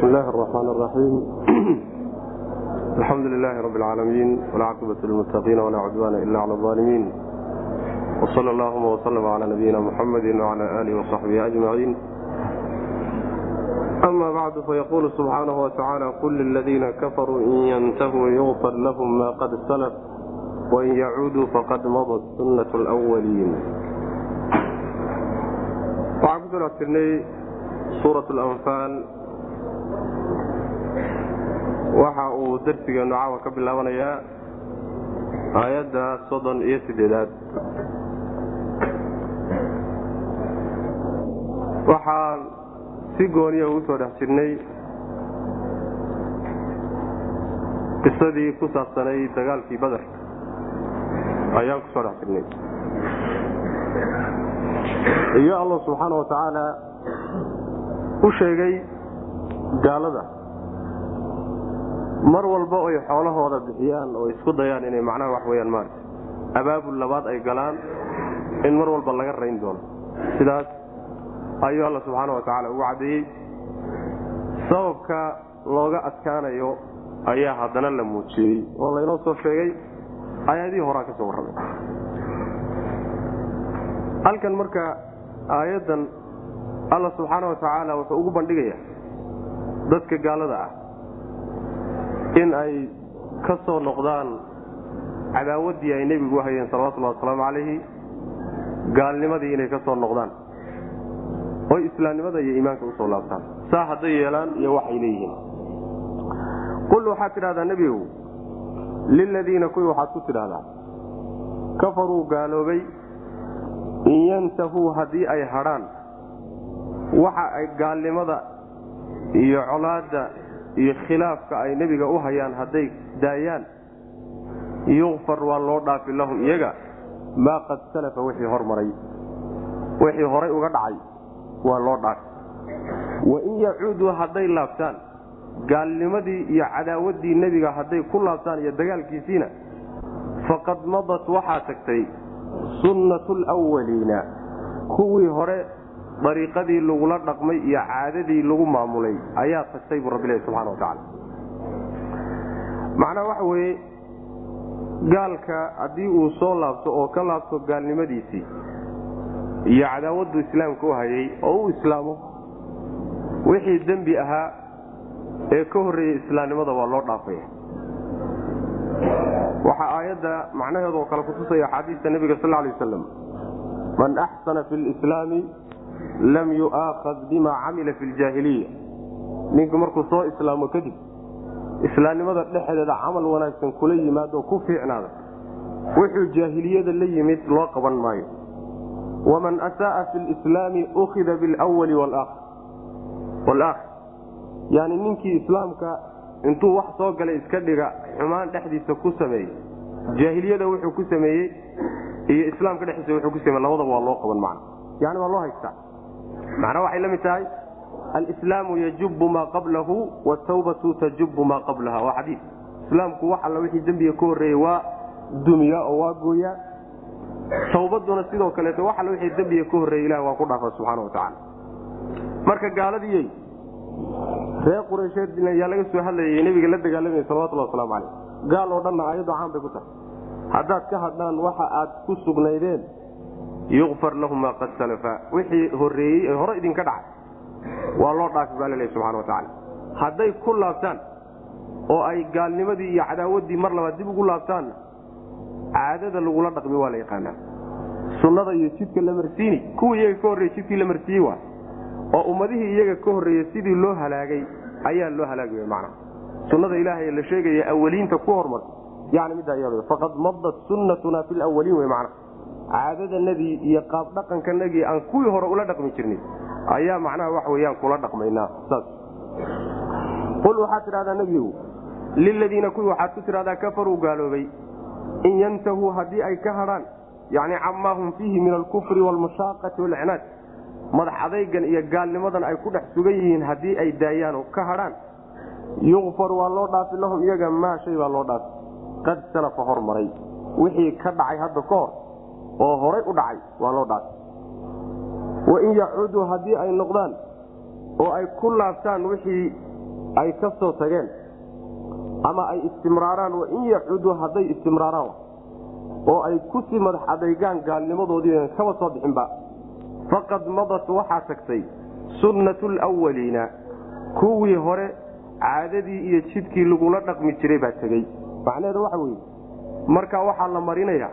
بسم الله الرحمن الرحيم الحمد لله رب العالمين والعاقبة للمتقين ولا عدوان إلا على الظالمين وصلى اللهم وسلم على نبينا محمد وعلى آله وصحبه أجمعين أما بعد فيقول سبحانه وتعالى قل للذين كفروا إن ينتهوا يغفر لهم ما قد سلف وإن يعودوا فقد مضت سنة الأولين waxaan ku soo dhex jirnay suurat alanfaal waxa uu darsigeenu caawa ka bilaabanayaa aayadda soddon iyo sideedaad. Waxaan si gooniya ugu soo dhex jirnay qisadii ku saabsanay dagaalkii bader ayaan ku soo dhex jirnay. Iyo allah subxaana wa tacaala u sheegay gaalada mar walba oy xoolahooda bixiyaan oo isku dayaan inay macnaha wax weyaan maarata abaabul labaad ay galaan in mar walba laga rayn doono. Sidaas ayuu alla subxaana wa tacaala ugu caddeeyey sababka looga adkaanayo ayaa haddana la muujiyey oo laynoo soo sheegay ayaadihii horaa ka soo warramay. Halkan marka aayaddan alla subxaana wa tacaala wuxuu ugu bandhigayaa dadka gaalada ah in ay ka soo noqdaan cadaawaddii ay nebigu u hayeen salawatullahi wasalaamu calayhi gaalnimadii inay ka soo noqdaan. Oy islaamnimada iyo iimaanka u soo laabtaan. Saa hadday yeelaan iyo waxay leeyihiin. Qul waxaad tidhahdaa nebigow liladiina kuwii waxaad ku tidhahdaa kafaruu gaaloobay in yantahuu haddii ay hadhaan waxa ay gaalnimada iyo colaadda iyo khilaafka ay nebiga u hayaan hadday daayaan yukfar waa loo dhaafi lahum iyaga maa qad salafa wixii hormaray wixii horay uga dhacay waa loo dhaafi. Wain yacuuduu hadday laabtaan gaalnimadii iyo cadaawaddii nebiga hadday ku laabtaan iyo dagaalkiisiina faqad madat waxaa tagtay sunnatu lwaliina kuwii hore dariiqadii lagula dhaqmay iyo caadadii lagu maamulay ayaa tagtay buu rabbilahi subxana wa tacaala. Macnaha waxa weeye gaalka haddii uu soo laabto oo ka laabto gaalnimadiisii iyo cadaawaddu islaamka u hayay oo u islaamo wixii dembi ahaa ee ka horreeyey islaamnimada waa loo dhaafaya. Waxaa aayadda macnaheedoo kale kutusaya axaadiista nebiga sal lay waslam man axsana fi lislaami lam yu'aakhad bima camila fi ljaahiliya ninku markuu soo islaamo kadib islaamnimada dhexdeeda camal wanaagsan kula yimaadoo ku fiicnaada wuxuu jaahiliyada la yimid loo qaban maayo. Waman asaaa fi lislaami ukhida bilwali walaakir yani ninkii islaamka intuu wax soo galay iska dhiga xumaan dhexdiisa ku sameeyey. Jaahiliyada wuxuu ku sameeyey iyo islaamka dhexdiisa wuxuu ku sameye labadaba waa loo qaban macna yani waa loo haystaa macnaa waxay la mid tahay? Alislaamu yajubu maa qablahu watawbatu tajubu maa qablaha. Waa xadiid islaamku wax alla wixii dembiga ka horreeyey waa dumiya oo waa gooyaa tawbaduna sidoo kaleeto wax alla wixii dembiga ka horreeyey ilah waa ku dhaafa subxaana wa tacaala. Marka gaaladiyey reer qureysheed yaa laga soo hadlayay nebiga la dagaalamaya salawatullah waslamu calayh gaal oo dhanna ayadoo caan bay ku tahay. Haddaad ka hadhaan waxa aad ku sugnaydeen yukfar lahum maa qad salafa. Wixii horreeyey ee hore idinka dhacay waa loo dhaafi baa lalehy subxana wa tacala hadday ku laabtaan oo ay gaalnimadii iyo cadaawaddii mar labaad dib ugu laabtaanna caadada lagula dhaqmi waa la yaqaanaa. Sunnada iyo jidka la marsiini kuwa iyaga ka horreeye jidkii la marsiiyey waa oo ummadihii iyaga ka horreeyey sidii loo halaagay ayaa loo halaagaya macnaha sunnada ilaahay la sheegaya awaliinta ku hormartay yani middaa faqad madat sunnatuna fi lawaliin wey macnaha caadadanadii iyo qaab dhaqankanagii aan kuwii hore ula dhaqmi jirnay ayaa macnaha wax weyaan kula dhaqmaynaa saas. Qul waxaad tidhahdaa nebigu liladiina kuwii waxaad ku tidhahdaa kafaruu gaaloobay in yantahuu haddii ay ka hadhaan yani camaa hum fiihi min alkufri waalmushaaqati walcinaad madax adaygan iyo gaalnimadan ay ku dhex sugan yihiin haddii ay daayaan oo ka hadhaan yukfar waa loo dhaafi lahum iyaga maa shay baa loo dhaafi. Qad salafa hormaray wixii ka dhacay hadda ka hor oo horay u dhacay waa loo dhaafi wain yacuuduu haddii ay noqdaan oo ay ku laabtaan wixii ay ka soo tageen ama ay istimraaraan wa in yacudu hadday istimraaraan oo ay ku sii madax adaygaan gaalnimadoodii kaba soo bixinba faqad madat waxaa tagtay sunnatu lwaliina kuwii hore caadadii iyo jidkii lagula dhaqmi jiray baa tegey. Macnaheedu waxa weye markaa waxaa la marinaya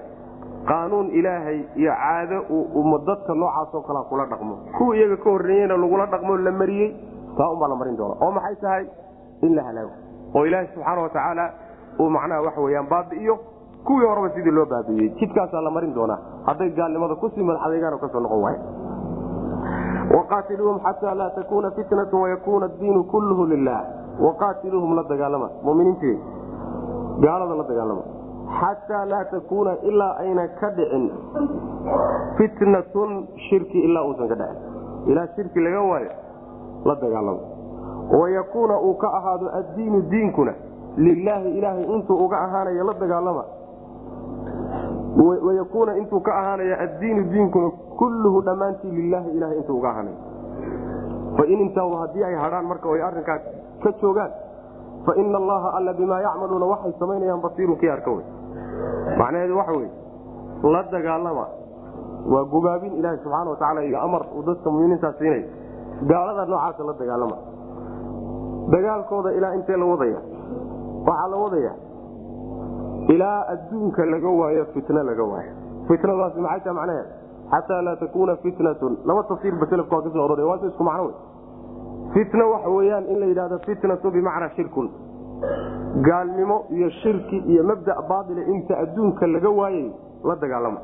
qaanuun ilaahay iyo caado uu dadka noocaasoo kalea kula dhaqmo. Kuwa iyaga ka horreeyeyna lagula dhaqmo la mariyey taa unbaa la marin doona. Oo maxay tahay? In la halaago oo ilaahay subxaana watacaala uu macnaha waxa weyaan baabi'iyo. Kuwii horeba sidii loo baabi'iyey. Jidkaasaa la marin doonaa. Hadday gaalnimada ku sii madaxadeegaan ka soo noqon waaya waqaatiluuhum xataa laa takuuna fitnatu wayakuuna addiinu kulluhu lilah waqaatiluuhum la dagaalama. Muminiintii gaalada la dagaalama xataa laa takuuna ilaa ayna ka dhicin fitnatun shirki ilaa uusan ka dhicin ilaa shirki laga waayo la dagaalama wayakuuna uu ka ahaado addiinu diinkuna lilaahi ilaahay intuu uga ahaanayo la dagaalama wayakuuna intuu ka ahaanaya addiinu diinkuna kulluhu dhammaantii lilaahi ilahay intuu uga ahaanayo fain intaau haddii ay hadhaan marka ay arrinkaas ka joogaan faina allaha alla bimaa yacmaluuna waxay samaynayaan basiirun kii arka wey. Macnaheedu waxa wey la dagaalama. Waa gubaabin ilaaha subxaana watacaala iyo amar uu dadka muminiintaa siinay. Gaalada noocaasa la dagaalama. Dagaalkooda ilaa intee la wadaya? Waxaa la wadaya. Ilaa adduunka laga waayo fitna laga waayo. Fitnadaasi maxay taha macnaheed xataa laa takuuna fitnatun. Laba tafsiirba selafka waa ka soo ororaya waa isku macno wey fitna waxa weeyaan in la yidhahdo fitnatu bimacnaa shirkun. Gaalnimo iyo shirki iyo mabda baaila inta adduunka laga waayay la dagaalama.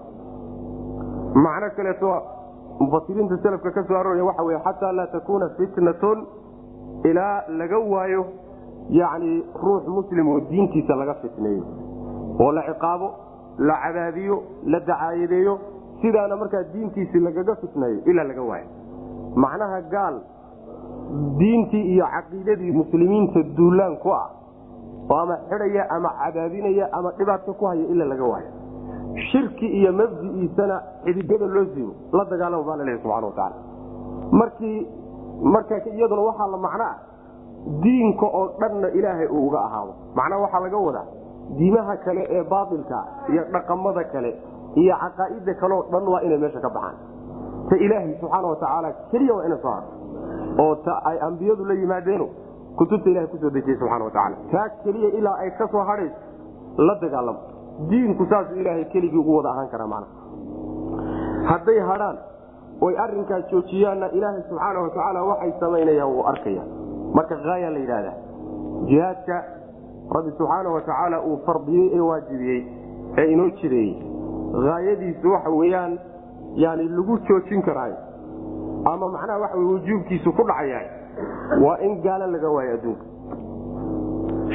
Macno kaleeto mufasiriinta selafka ka soo arooraya waxa wey xataa laa takuuna fitnatun ilaa laga waayo yani ruux muslim oo diintiisa laga fitneeyo. Oo la ciqaabo la cadaabiyo la dacaayadeeyo sidaana markaa diintiisii lagaga fitneeyo ilaa laga waayo. Macnaha gaal diintii iyo caqiidadii muslimiinta duulaan ku ah oo ama xidhaya ama cadaabinaya ama dhibaato ku haya ila laga waayo. Shirki iyo mabdi'iisana xidigada loo siibo la dagaalama baa laleeyahy subxana watacaala markii marka iyaduna waxaa la macno ah diinka oo dhanna ilaahay uu uga ahaado. Macnaha waxaa laga wadaa diimaha kale ee baatilka iyo dhaqamada kale iyo caqaa'ida kaleoo dhan waa inay meesha ka baxaan. Ta ilaahay subxaana watacaala keliya waa inay soo haro oo ay ambiyadu la yimaadeeno kutubta ilahay ku soo dejiyey subxana watacaala taa keliya ilaa ay ka soo hadhayso la dagaalamo diinku saasuu ilaahay keligii ugu wada ahaan karaa macna. Hadday hadhaan oy arrinkaas joojiyaanna ilaahay subxaana watacaala waxay samaynayaan wuu arkaya marka haaya la yidhahdaa jihaadka rabbi subxaana watacaala uu fardiyey ee waajibiyey ee inoo jireeyey haayadiisu waxa weeyaan yani lagu joojin karaayo ama macnaha waxa wujuubkiisu ku dhacayahay waa in gaalo laga waayo adduunka.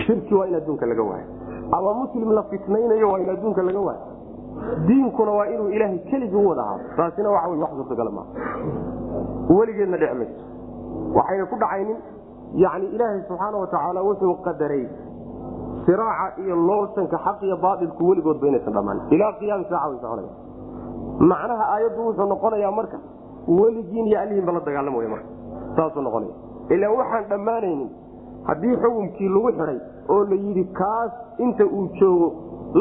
Shirki waa in adduunka laga waayo. Ama muslim la fitnaynayo waa in adduunka laga waayo. Diinkuna waa inuu ilaahay keligii u wada ahaado taasina waxa wax suurtagala maaha weligeedna dhici mayso. Waxayna ku dhacaynin. Yani ilaahay subxaana watacaala wuxuu qadaray siraaca iyo loolsanka xaq iyo baailku weligoodba inaysan dhammaan. Ilaa qiyaami saaca way soconaya macnaha aayaddu wuxuu noqonayaa marka weligiin iyo alihiinba la dagaalamay marka. Saasuu noqonaya. Ilaa waxaan dhammaanaynin haddii xukumkii lagu xidhay oo la yidhi kaas inta uu joogo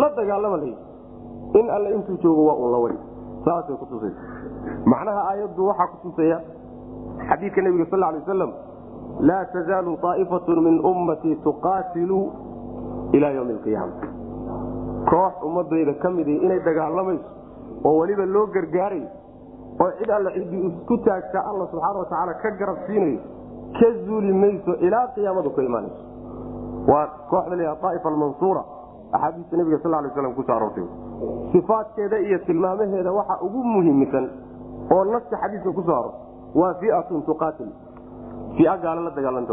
la dagaalama layidhi in alle intuu joogo waa un la wadi. Saasay kutusaysa macnaha aayaddu waxaa kutusaya xadiidka nebiga sal lay aslam laa tazaalu aa'ifatun min ummatii tuqaatilu ilaa ywmi alqiyaama. Koox ummadayda ka midi inay dagaalamayso oo weliba loo gargaaray oo cid alle ciddii isku taagta alla subxaana watacaala ka garab siinayo ka zuuli mayso ilaa qiyaamadu ka imaanayso. Waa kooxda la aaifa almansuura axaadiista nabiga sal lay slam kuso aroortay sifaadkeeda iyo tilmaamaheeda waxa ugu muhiimsan oo naska xadiiska ku soo aror waa fiatun tuqaatil fia gaalo la dagaalanta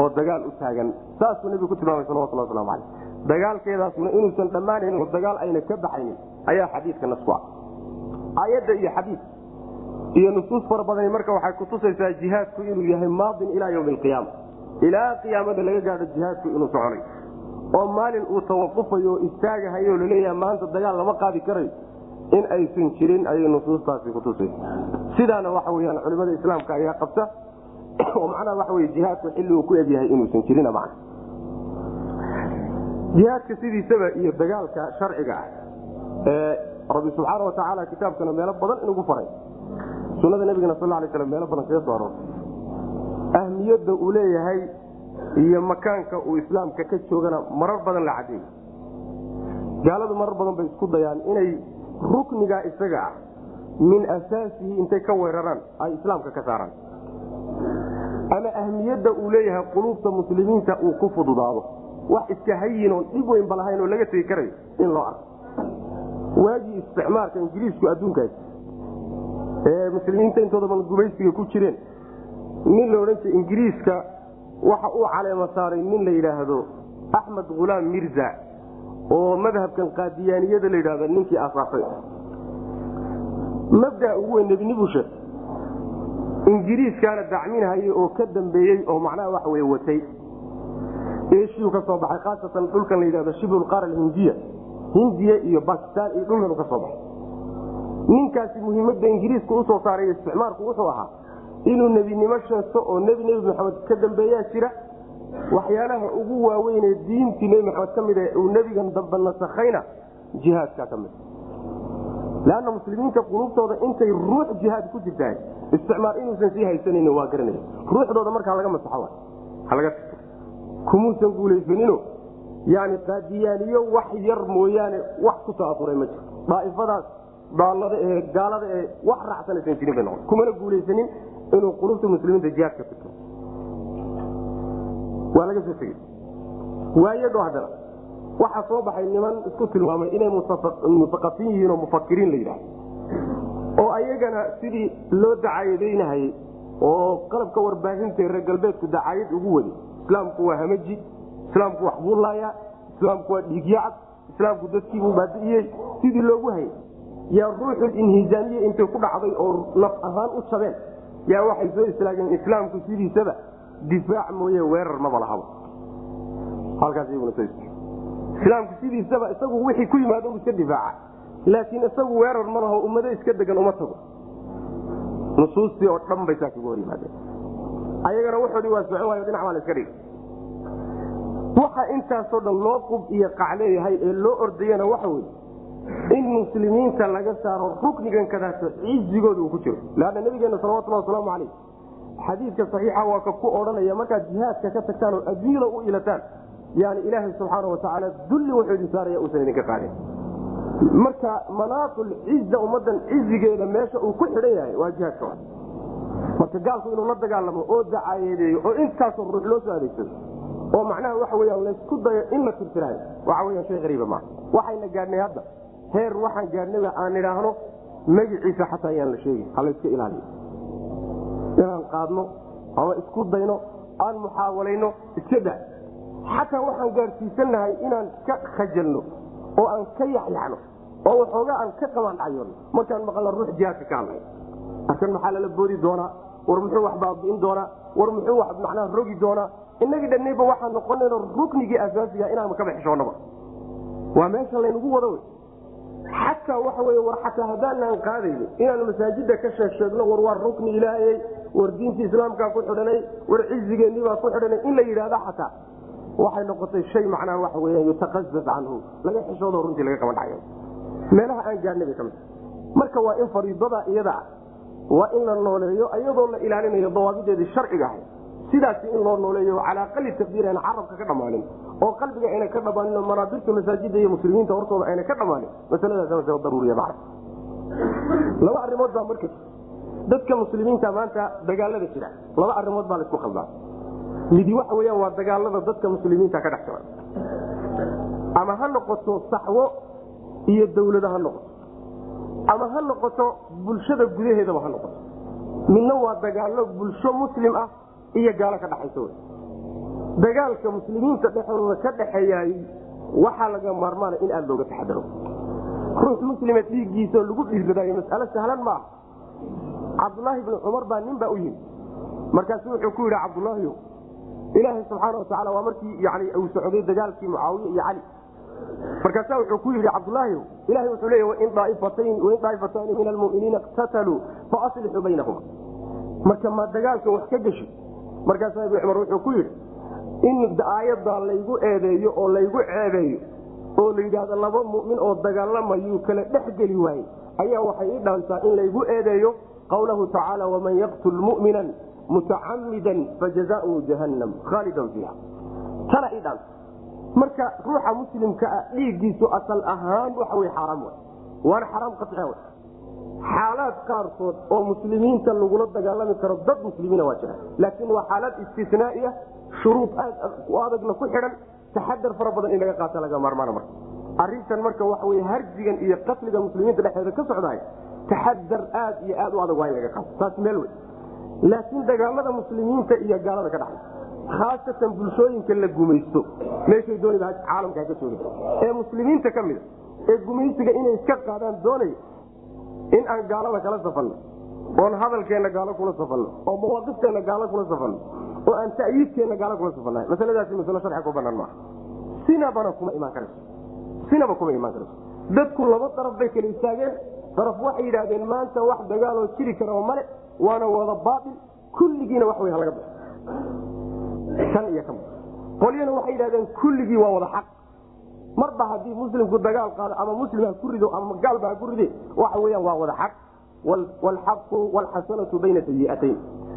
oo dagaal u taagan. Saasuu nebigu ku tilmaamay salawatullah waslamu caleyh dagaalkeedaasna inuusan dhammaanaynin oo dagaal ayna ka baxaynin ayaa xadiidka nasku ah aayadda iyo xadiid iyo nusuus fara badani marka waxay kutusaysaa jihaadku inuu yahay maadin ilaa ywmi alqiyaama ilaa qiyaamada laga gaadho jihaadku inuu soconay. Oo maalin uu tawaqufayo oo istaagahayo laleeyaha maanta dagaal lama qaadi karayo in aysan jirin ayay nusuustaasi kutusaysa sidaana waxa weyaan culimada islaamka ayaa qabta. Oo macnaha waxa wey jihaadku xilli uu ku egyahay inuusan jirina macna. Jihaadka sidiisaba iyo dagaalka sharciga ah rabbi subxaana watacaala kitaabkana meelo badan inugu faray. Sunada nabigana sal lay slam meelo badan kaga soo aroortay ahmiyadda uu leeyahay iyo makaanka uu islaamka ka joogana marar badan la cadeeyey gaaladu marar badan bay isku dayaan inay ruknigaa isaga ah min asaasihi intay ka weeraraan ay islaamka ka saaraan. Ama ahmiyadda uu leeyahay quluubta muslimiinta uu ku fududaado. Wax iska hayin oon dhib weynba lahayn oo laga tegi karayo in loo arko waagii isticmaalka ingiriisku adduunkaas ee muslimiinta intooda gumaysiga ku jireen. Nin la odhan jira ingiriiska waxa uu caleema saaray nin la yidhaahdo axmed khulaam mirza oo madhabkan qaadiyaaniyada la yidhahdo ninkii asaasay mabdaa ugu weyn nebinibu sheeg ingiriiskaana dacminhayay oo ka dambeeyey oo macnaha wax wey watay. Eshiyu ka soo baxay khaasatan dhulkan la yidhahdo shibulqaar alhindiya hindiya iyo bakistan iyo dhulkan ka soo baxay ninkaasi muhiimadda ingiriiska u soo saaray isticmaalku wuxuu ahaa inuu nebinimo sheegto oo nebi nebi maxamed ka dambeeyaa jira. Waxyaalaha ugu waaweynee diintii nebi maxamed ka mid e uu nebigan dambe nasakhayna jihaadka ka mid. Leanna muslimiinta qulubtooda intay ruux jihaad ku jirtahay isticmaal inuusan sii haysanan waa garanaya. Ruuxdooda markaa laga masaxo halaga kumuusan guulaysanino yani qaadiyaaniyo wax yar mooyaane wax ku taauray ma jiro daaifadaas daalada ee gaalada ee wax raacsanaysan jirin bay noqon. Kumana guulaysanin inuu qulubta muslimiinta jihaadka fito. Waa laga soo tegey. Waayadho haddana waxaa soo baxay niman isku tilmaamay inay mutaqafiin yihiin oo mufakiriin la yidhahdo oo ayagana sidii loo dacaayadaynahayey oo qalabka warbaahinta reer galbeedku dacaayad ugu waday islaamku waa hamaji islaamku wax buu laayaa islaamku waa dhiigyacad islaamku dadkiibuu baadi'iyey sidii loogu hayay. Yaa ruuxul inhisaamiye intay ku dhacday oo naf ahaan u jabeen yaa waxay soo islaageen islaamku sidiisaba difaac mooye weerar maba lahaba islaamku sidiisaba isagu wixii ku yimaado u iska difaaca laakiin isagu weerar ma laho ummado iska degan uma tago. Nusuustii oo dhan bay saas hor yimaadeen. Ayagana wuxoodii waa socon waayo dhinac baa la iska dhigay waxa intaasoo dhan loo qub iyo qacleeyahay ee loo ordayana waxa weye in muslimiinta laga saaro ruknigan kadaato cizigooda uu ku jiro. Leanna nabigeena salawatulhi wasalaamu calayh xadiidka saxiixa waa ka ku odhanaya markaad jihaadka ka tagtaan oo adduunyada u ilataan yani ilaahay subxaana watacaala dulli wuxuu idin saaraya uusan idinka qaadin marka manaaqul ciza ummadan cizigeeda meesha uu ku xidhan yahay waa jihaadka. Marka gaalku inuu la dagaalamo oo dacaayeedeeyo oo intaasoo ruux loo soo adeegsado oo macnaha waxa weyaan laysku dayo in la tirtirayo. Waxa weyan shay qariiba maaha waxayna gaadhnay hadda. Heer waxaan gaadhnay aan idhaahno magiciisa xataa ayaan la sheegin ha layska ilaaliyo inaan qaadno ama isku dayno aan muxaawalayno iska da xataa waxaan gaadhsiisannahay inaan ka khajalno oo aan ka yaxyaxno oo waxoogaa aan ka qabaandhacyono markaan maqalna ruux jihaadka ka hadlay arkan maxaa lala boodi doonaa? War muxuu wax baabi'in doonaa? War muxuu wax macnaha rogi doonaa inagii dhannayba waxaan noqonayno ruknigii asaasiga inaanu ka baxishoonnaba waa meesha laynagu wado xataa waxa wey war xataa haddaanaan qaadayno inaanu masaajida ka sheeg war waa rukni ilaahayey war diintii islaamkaa ku xidhanay war cizigeennibaa ku xidhanay in la yidhaahdo xataa. Waxay noqotay shay macnaha waxa weya yutaqazaz canhu laga xishoodo runtii laga qaban dhacayo meelaha aan gaadhnay bay ka mid marka waa in fariidada iyada ah waa in la nooleeyo iyadoo la ilaalinayo dawaabideedii sharciga ahay sidaasi in loo nooleeyo calaa qali taqdiir ayna carabka ka dhammaanin oo qalbiga ayna ka dhammaanin oo manaabirta masaajida iyo muslimiinta hortooda ayna ka dhammaanin masaladaas daruuriya laba arrimood baa marka dadka muslimiinta maanta dagaalada jira. Laba arrimood baa la isku khaldaa midi waxa weyaan waa dagaalada dadka muslimiinta ka dhex jira. Ama ha noqoto saxwo iyo dawlado ha noqoto. Ama ha noqoto bulshada gudaheedaba ha noqoto. Midna waa dagaalo bulsho muslim ah iyo gaalo ka dhaxaysa dagaalka muslimiinta dhexdooda ka dhaxeeyaay waxaa laga maarmaana in aada looga taxadaro. Ruux muslima dhiiggiisaoo lagu dhiiradaayo mas'alo sahlan maaha cabdulaahi bni cumar baa nin baa u yimi markaasu wuxuu ku yidhi cabdulaahiyo ilaahay subxaana watacaala waa markii yani uu socday dagaalkii mucaawiye iyo cali markaasa wuxuu ku yidhi cabdulaahi ilahay wuxuu leeya wain daaifatayn min almuminiina iqtataluu faaslixuu baynahuma. Marka ma dagaalkan wax ka geshi markaasaa ibnu cumar wuxuu ku yidhi in aayaddaa laygu eedeeyo oo laygu ceebeeyo oo la yidhaahdo laba mu'min oo dagaalamayuu kala dhex geli waaye ayaa waxay ii dhaantaa in laygu eedeeyo qawlahu tacaala waman yaqtul mu'minan mutacamidan fajazaؤuhu jahannam khaalidan fiiha. Tana ii dhaanta marka ruuxa muslimka ah dhiiggiisu asal ahaan waxa wey xaaraam wa waana xaraam qaطica w xaalaad qaarkood oo muslimiinta lagula dagaalami karo dad muslimiina waa jira laakiin waa xaalaad istisnaaiya shuruud u adagna ku xidhan taxadar fara badan in laga qaata laga maarmaana marka. Arintan marka waxa wey harjigan iyo qatliga muslimiinta dhexdeeda ka socdaay taxadar aad iyo aad u adag waa in laga qaato. Taas meel wey laakiin dagaalada muslimiinta iyo gaalada ka dhaxay khaasatan bulshooyinka la gumaysto meeshay doonida caalamkaa ka jooga ee muslimiinta ka mida ee gumaysiga inay iska qaadaan doonaya in aan gaalada kala safanno oon hadalkeenna gaalo kula safanno oo mawaaqifteena gaalo kula safanno oo aan ta'yiidkeenna gaalo kula safannahay masaladaasi masalo sharci ku banaan maaha. Sinabana kuma imaan karayso. Sinaba kuma imaan karayso. Dadku laba daraf bay kala istaageen. Daraf waxay yidhaahdeen maanta wax dagaaloo jiri kara oo male waana wada baail kulligiina wax wey halaga baxo kan iyo kan qolyana waxay yidhahdeen kulligii waa wada xaq marba haddii muslimku dagaal qaado ama muslim ha ku rido ama gaalba ha ku ride waxa weyaan waa wada xaq. Wlxaqu wlxasanatu bayna sayiatayn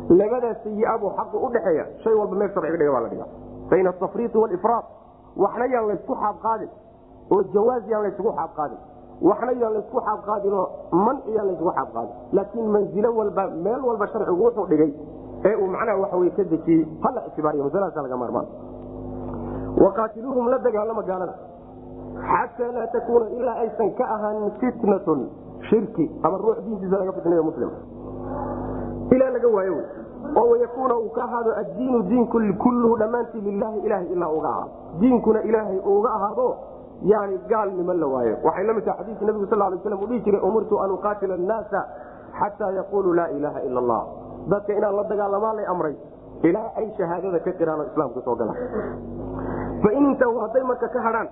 labadaas sayi buu xaqu udhexeeya shay walba meel sharciga dhiga waa la dhiga bayna atafriiti walifraad waxna yaan laysku xaabqaadin oo jawaaz yaan laysugu xaabqaadin waxna yaan laysku xaabqaadinoo manci yaan laysugu xaabqaadin laakiin manzilo walba meel walba sharcigu wuxuu dhigay ee uu macnaha waxa wey ka dejiyey hala ictibaariyo masaladaasa laga maarmaan. Waqaatiluuhum la dagaalama gaalada xataa laa takuuna ilaa aysan ka ahaanin fitnatun shirki ama ruux diintiisa laga fitnayo muslim ilaa laga waayo oo wayakuuna uu ka ahaado addiinu diinku kulluhu dhammaantii lilaahi ilahay ilaa uga ahaado diinkuna ilaahay uga ahaado yani gaalnimo la waayo waxay la mid tahay xadiiska nabigu sal lay slam uu dhihi jiray umirtu an uqaatila annaasa xataa yaquluu laa ilaaha ila allah dadka inaan la dagaalamaa lay amray ilaa ay shahaadada ka qiraan oo islaamka soo galaan fain intahu hadday marka ka hadhaan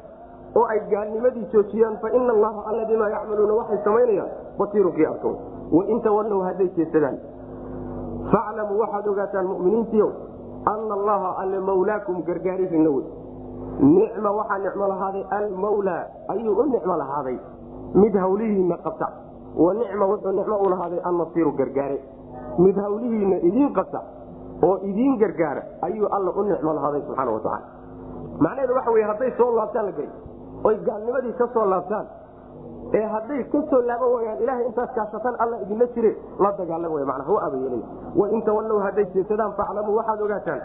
oo ay gaalnimadii joojiyaan faina allaha alla bimaa yacmaluuna waxay samaynayaan basiirunkii arko wain tawallow hadday jeesadaan. Faclamuu waxaad ogaataan muminiintiio ana allaha alle mawlaakum gargaarihina wey. Nicma waxaa nicmo lahaaday almawlaa ayuu u nicmo lahaaday. Mid hawlihiina qabta wa nicma wuxuu nicmo u lahaaday annasiiru gargaare. Mid hawlihiina idiin qabta oo idiin gargaara ayuu alla u nicmo lahaaday subxaana watacaala macnaheedu waxa wey hadday soo laabtaan la gey oy gaalnimadii ka soo laabtaan. Ee hadday ka soo laaban wayaan ilahay intaad kaashataan alla idinla jire. La dagaalam w mana ha abayeelin wain tawallow hadday jeesadaan faclamuu waxaad ogaataan.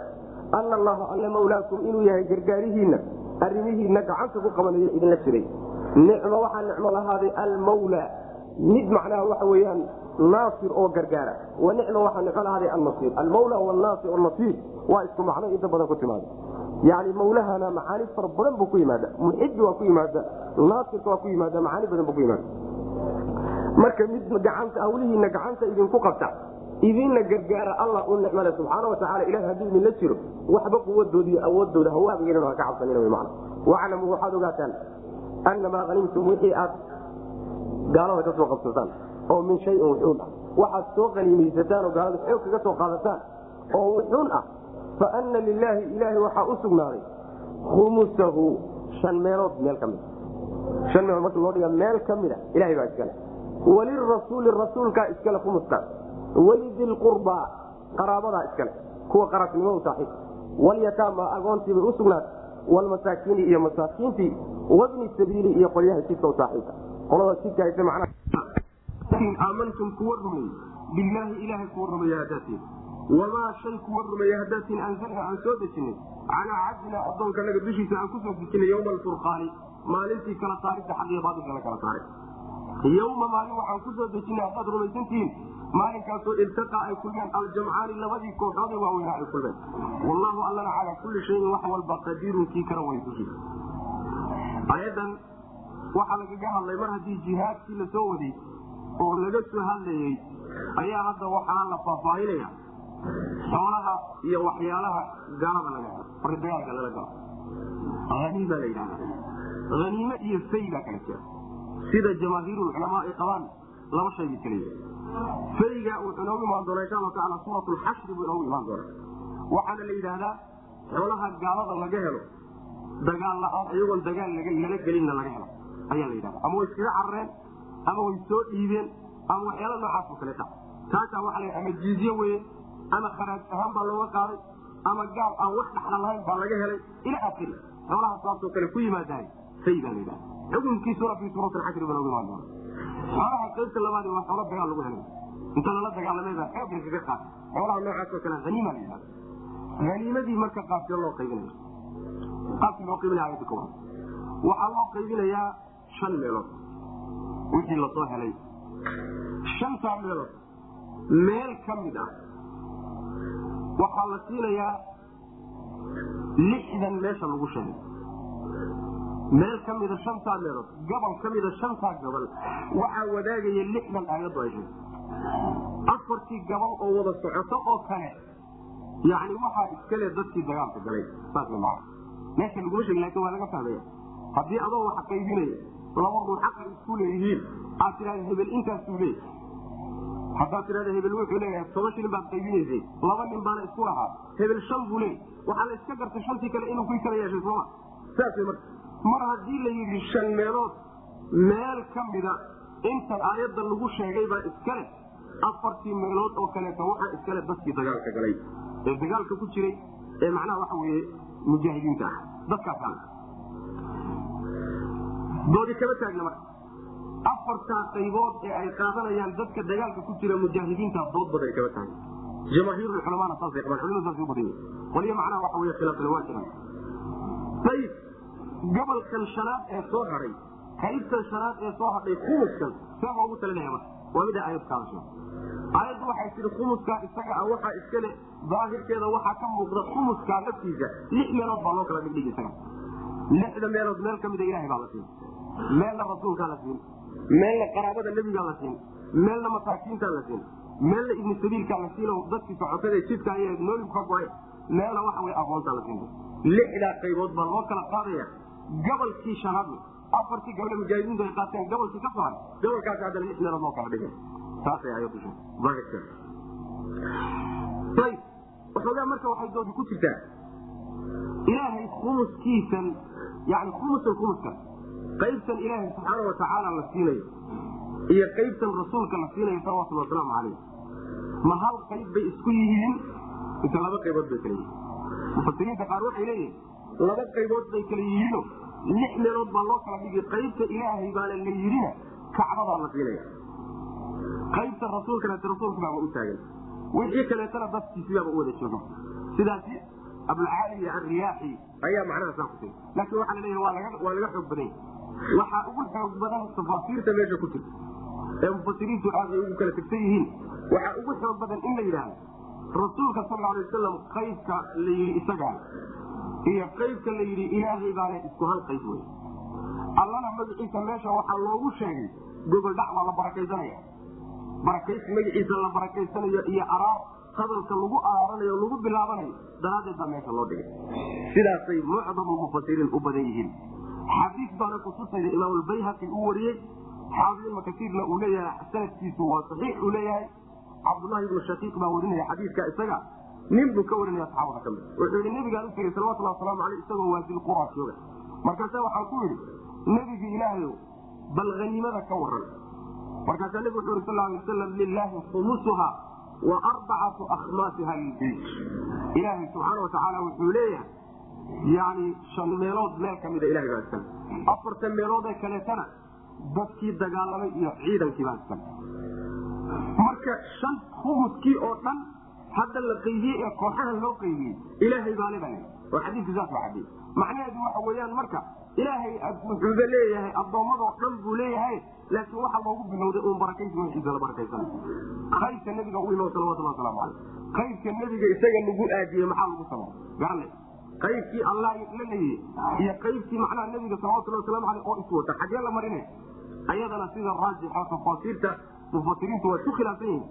Ana allaha alle mawlaakum inuu yahay gargaarihiinna arrimihiinna gacanta ku qabanayo idinla jiray. Nicmo waxaa nicmo lahaaday almawlaa. Mid macnaha waxa weyaan naasir oo gargaara. Wa nicma waxaa nicmo lahaaday alnasiir. Almawla wanaasir nasiir waa isku macno inta badan ku timaada yani mawlahana macaani fara badan buu ku yimaada. Muxidi waa ku yimaada. Naasirka waa ku yimaada. Macaani badan buu ku yimaada. Marka mid gacanta hawlihiina gacanta idinku qabta. Idinna gargaara allah u nicmale subxaana watacaala ilahi hadduu idinla jiro waxba quwadooda awoodooda hawaabigeena ha ka cabsanina man waclamuu waxaad ogaataan anamaa hanimtum wixii aad gaalada ka qabsataan oo min shayin wuxuun ah. Waxaad soo qaniimaysataan oo gaalada xoog kaga soo qaadataan oo wuxuun ah faana lilaahi ilaahi waxaa u sugnaaday khumusahu shan meelood meel ka mid an meelood marka loo dhiga meel ka mida ilahay baa iskale. Walirasuuli rasuulkaa iskale khumuskaas walidilqurbaa qaraabadaa iskale kuwa qaraabnimadu saaxiib. Walyataama agoontiibay u sugnaatay. Walmasaakiini iyo masaakiintii wabni sabiili iyo qolyaha jidka saaxiibka. Qolada jidka hayse macnaha aamantum kuwa rumeeye bilaahi ilaahay kuwa rumeeye hadaatiin wamaa shay kuwa rumeeye hadaatiin anzalna aan soo dejinay? Calaa cabdina addoonkanaga dushiisa aan ku soo dejinay yowma alfurqaani maalintii kala saarida xaqiyo baatilka la kala saaray yowma maalin waxaan ku soo dejinay haddaad rumaysantihiin maalinkaasoo iltaqa ay kulmeen aljamcaani labadii kooxoode waaweynaa ay kulmeen. Wallahu allana calaa kulli shayin wax walba qadiirun kii kara way dushiisa ayadan waxaa lagaga hadlay mar haddii jihaadkii la waday oo laga soo hadlayey ayaa hadda waxaa la faahfaahinaya xoolaha iyo waxyaalaha gaalada laga marka dagaalka lala galo. Aniima la yidhahda aniime iyo say baa kala jira. Sida jamaahiirulculamaa ay qabaan shay bay kaleeyihin fayga wuxuu inoogu imaan doonaa insha allahu tacala suurat lxashri buu inoogu imaan doonaa. Waxaana la yidhaahdaa xoolaha gaalada laga helo dagaal la'aan iyagoon dagaal lala gelinna laga helo ayaa la yidhahda ama way iskaga carareen ama way soo dhiibeen ama waxyaala noocaas oo kaleeta taasaa waxa la ama jiizye weye ama kharaaj ahaan baa looga qaaday. Ama gaal aan wax dhaxla lahayn baa laga helay. Ila akhiri xoolaha saasoo kale ku yimaadaay fay baa la yidhahda xukunkiisuna fii suurat alxashri baa looga imaan doona xoolaha qaybta labaadi waa xoolo dagaal lagu helay. Inta lala dagaalamay baa xoog lagaga qaatay xoolaha noocaas oo kale haniima la yidhahda haniimadii marka qaabkee loo qaybinaya qaabkii loo qaybinaya ayadda ka waran waxaa loo qaybinayaa shan meelood. Wixii la soo helay. Shantaa meelood. Meel ka mid ah waxaa la siinayaa lixdan meesha lagu sheegay. Meel ka mida shantaa meelood gobol ka mida shantaa gobol. Waxaa wadaagaya lixdan aayaddu ay sheegay. Afartii gobol oo wada socoto oo kale. Yani waxaa iskale dadkii dagaalka galay saas maa meesha laguma sheegi laakiin waa laga fahmaya. Haddii adoo wax qaybinaya laba ruux xaqa isku leeyihiin aad tidhahda hebel intaasuu leey haddaad tidhahda hebel wuxuu leeyahay toban shilin baad qaybinaysay laba nin baana isku lahaa hebel shan buu leey waxaa la iska gartay shantii kale inuu ku kala yeeshay sooma saas marka. Mar haddii la yidhi shan meelood meel ka mida intan aayadda lagu sheegay baa iskale afartii meelood oo kaleeto waxaa iskale dadkii dagaalka galay ee dagaalka ku jiray ee macnaha waxa weye mujaahidiinta ah dadkaas doodi kama taagna marka afartaa qaybood ee ay qaadanayaan dadka dagaalka ku jira mujaahidiinta dood badan kama taagna jamaahiirulculamaana saasay qabaan. Culimadu saasay u badan yihiin waliyo macnaha waxa weye khilaafna waa jiraan ayib gobolkan shanaad ee soo haray qaybtan shanaad ee soo hadhay kumuskan see loogu talinaya marka. Waa mida aayad kaadasho aayaddu waxay tihi kumuskaa isaga ah waxaa iskale daahirkeeda waxaa ka muuqda kumuskaa laftiisa. Lix meelood baa loo kala dhigdhig isaga. Lixda meelood meel ka mida ilahay baa la siin meelna rasuulkaa la siin meelna qaraabada nebigaa la siin meelna masaakiintaa la siin meelna ibnu sabiilkaa la siin dadkii socotada jidka ay noolib ka go'ay meelna waxa wey aqoontaa la siin. Lixdaa qaybood baa loo kala qaadaya. Gobolkii shanaadna afartii gabdhe mujaahidiintu ay qaateen gobolkii ka sohan gobolkaasi haddana lix meelood loo kala dhigay. Saasay ayadu sheeg ayb waxoogaa marka waxay doodi ku jirtaa ilaahay khumuskiisan yani khumusan khumuskan qaybtan ilaahay subxaana watacaala la siinayo iyo qaybtan rasuulka la siinayo salawatulli wasalaamu calayh. Ma hal qayb bay isku yihiin? Mise laba qaybood bay kala yihiin. Mufasiriinta qaar waxay leeyihiin laba qaybood bay kala yihiino. Lix meelood baa loo kala dhigi qaybta ilaahay baana la yidhina kacbadaa la siinaya qaybta rasuulkana rasuulka baaba u taagan. Wixii kaleetana dadkiisibaaba u wada jooga. Sidaasi abulcaali iyo alriyaaxi ayaa macnaha saa kusay laakiin waxaa laleeyaha waa laga xoog badan waxaa ugu xoog badan tafaasiirta meesha ku jirta ee mufasiriintu aad ay ugu kala tegsan yihiin. Waxaa ugu xoog badan in la yidhaahdo rasuulka sal alay wasalam qaybka la yidhi isagaa iyo qaybka la yidhi ilaahay baana isku hal qayb wey allana magaciisa meesha waxaa loogu sheegay gogoldhac baa la barakaysanaya barakays magaciisa la barakaysanayo iyo araar hadalka lagu araaranayo lagu bilaabanayo daraaddeed baa meesha loo dhigay. Sidaasay mucdamu mufasiriin u badan yihiin xadiis baana kutusayda imaamulbayhaqi uu wariyey xaafid ibnu kasiirna uu leeyahay sanadkiisu waa saxiix uu leeyahay. Cabdullahi ibnu shaqiiq baa warinaya xadiiska isaga. Nin buu ka warinaya saxaabada ka mid wuxuu yihi nabigaan u tegey salawatullah wasalaamu aleyh isagoo waadil qura jooga. Markaasa waxaan ku yidhi nebigi ilaahayow bal haniimada ka waran markaasaa nebigu wuxu uri sal lay wasalam lilaahi khumusuha wa arbacatu akhmaasiha lilbayt ilaahay subxaana watacaala wuxuu leeyahay yani shan meelood meel ka mida ilahay baa iskale afartan meelood ee kaleetana dadkii dagaalamay iyo ciidankii baa iskale marka shan khumuskii oo dhan hadda la qaybiyey ee kooxaha loo qaybiyey ilaahay baale baa oo xadiisku saas baa cadiyey macnaheedu waxa weeyaan marka ilaahay wuxuuba leeyahay addoommadoo dhan buu leeyahay laakiin waxa loogu bilowday uun barakaysi wixiisa la barakaysan qaybka nebiga u imo salawatullah wasalaamu caleyh qaybka nebiga isaga lagu aadiyey maxaa lagu samay garale qaybkii allah la leeyey iyo qaybkii macnaha nebiga salawatullah waslamu aleyh oo iswata xagee la marinay ayadana sida raajixa tafaasiirta mufasiriintu waa ku khilaafsan yihiin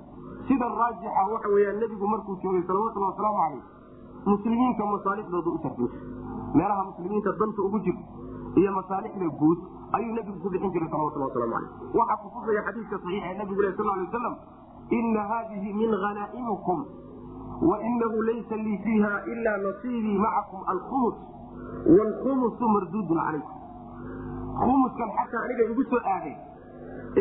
sida raajixa waxa weyaan nebigu markuu joogay salawatullah wasalaamu caleyh muslimiinta masaalixdooda u tarjintay meelaha muslimiinta danta ugu jirta iyo masaalixda guud ayuu nebigu ku bixin jiray salawatullah waslamu caleyh waxaa kutusaya xadiidka saxiix ee nabigu leh sal lay waslam ina hadihi min hanaa'imukum wainahu laysa lii fiiha ila nasiibii macakum alkhumus waalkhumusu marduudun calaykum khumuskan xataa aniga igu soo aaday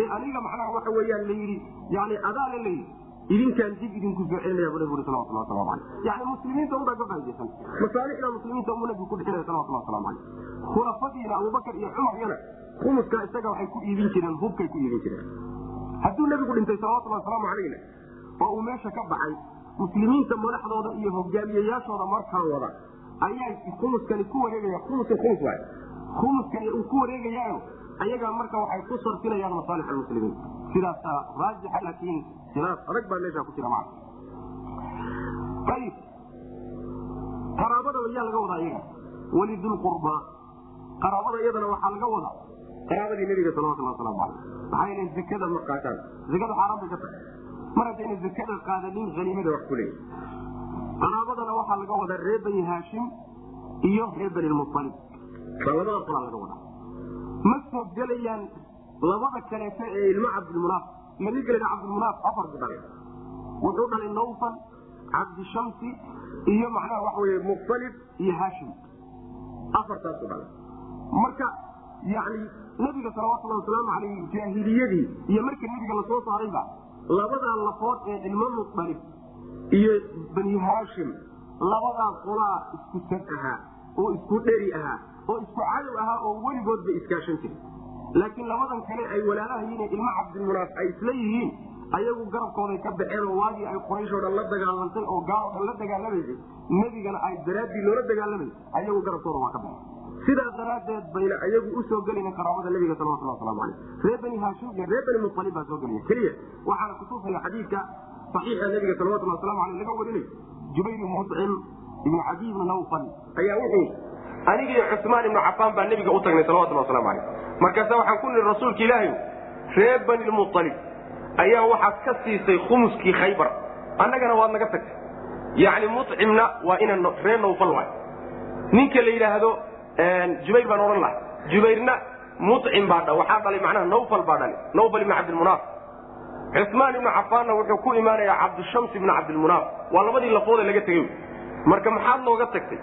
ee aniga macnaha waxa weyaan la yidhi yani adaala la yidhi idinkaan dib idinku soo celinaya bu nabigu salawatullah waslamu aleyh yani muslimiinta unbaa ka faa'idaysan masaalixda muslimiinta unbuu nabigu ku bixinaya salawatullah waslamu aleyh khulafadiina abubakar iyo cumaryana khumuska isaga waxay ku iibin jireen hubkay ku iibin jireen hadduu nebigu dhintay salawatullahi wasalaamu calayna oo uu meesha ka baxay muslimiinta madaxdooda iyo hogaamiyayaashooda markaa wada ayaa khumuskani ku wareegaya khumuska khumus waay. Khumuskani uu ku wareegayaayo ayagaa marka waxay ku sarfinayaan masaalix almuslimiin sidaasaa raajixa laakiin khilaaf adag baa meesha ku jira maa ayib qaraabada ayaa laga wadaa iyaga. Walidulqurba qaraabada iyadana waxaa laga wadaa qaraabadii nabiga salawatullah waslamu caleyh maxaa yeele zakada ma qaataan zakada xaaraan bay ka tahay mar haddayna zakada qaadanin haniimada wax ku leeyahy qaraabadana waxaa laga wadaa reer bani haashim iyo reer bani lmualib baa labada qolaa laga wadaa. Ma soo gelayaan labada kaleeto ee ilmo cabdilmunaaf nabi gelina cabdilmunaaf afar bu dhalay. Wuxuu dhalay nawfal cabdishamsi iyo macnaha waxa weye mualib iyo haashim. Afartaasu dhalay. Marka yani nabiga salawatullahi wasalaamu caleyh jaahiliyadii iyo markii nabiga la soo saarayba labadaa lafood ee ilmo mualib iyo bani haashim labadaa qolaa isku sad ahaa oo isku dheri ahaa oo isku cadow ahaa oo weligoodba iskaashan jiray laakiin labadan kale ay walaalahayiin ilmo cabdilmunaaf ay isla yihiin ayagu garabkooday ka baxeen oo waagii ay qurayshoo dhan la dagaalantay oo gaalo dhan la dagaalamaysay nebigana ay daraaddii loola dagaalamay ayagu garabkooda waa ka baxeen sidaa daraaddeed bayna ayagu u soo gelina qaraabada nabiga waslamu caleyh reer bani haashim reer bani mualib baa soo gelaya keliya waxaana kutusaya xadiidka saxiixa nabiga salawatullah waslamu aleyh laga warinayo jubayr ibnu mucim ibnu cadiy ibnu nawfal ayaa wuxuu anigii cusmaan ibnu cafaan baa nebiga u tagnay salawatullah waslamu caleyh markaasa waxaan ku nihi rasuulka ilaahi reer bani mualib ayaa waxaad ka siisay khumuskii khaybar. Annagana waad naga tagtay. Yacni mucimna waa ina reer nawfal waay. Ninka la yidhaahdo jubayr baan odhan laha jubayrna mucim baa waxaa dhalay macnaha nawfal baa dhalay. Nawfal ibn cabdilmunaaf cusmaan ibnu cafaanna wuxuu ku imaanayaa cabdishams ibnu cabdilmunaaf waa labadii lafoode laga tegey marka maxaad nooga tagtay?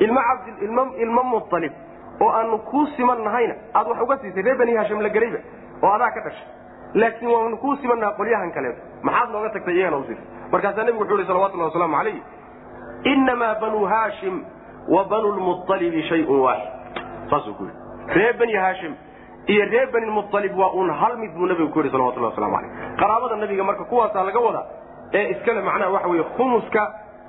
Ilmo mualib oo aanu kuu siman nahayna aad wax uga siisay reer bani haashim la gelayba oo adaa ka dhashay. Laakiin waanu kuu simannaha qolyahan kaleeto maxaad nooga tagtay iyagana usiisay markaasaa nebigu wuxuu ihi salawatullahi wasalaamu calayh inamaa banuu haashim wa banu lmualibi shayun waaxid saasuu ku yidhi reer bani haashim iyo reer bani mualib waa uun hal mid buu nabigu ku yidhi salawatullah waslamu calayh qaraabada nabiga marka kuwaasaa laga wadaa ee iskale macnaha waxa weye khumuska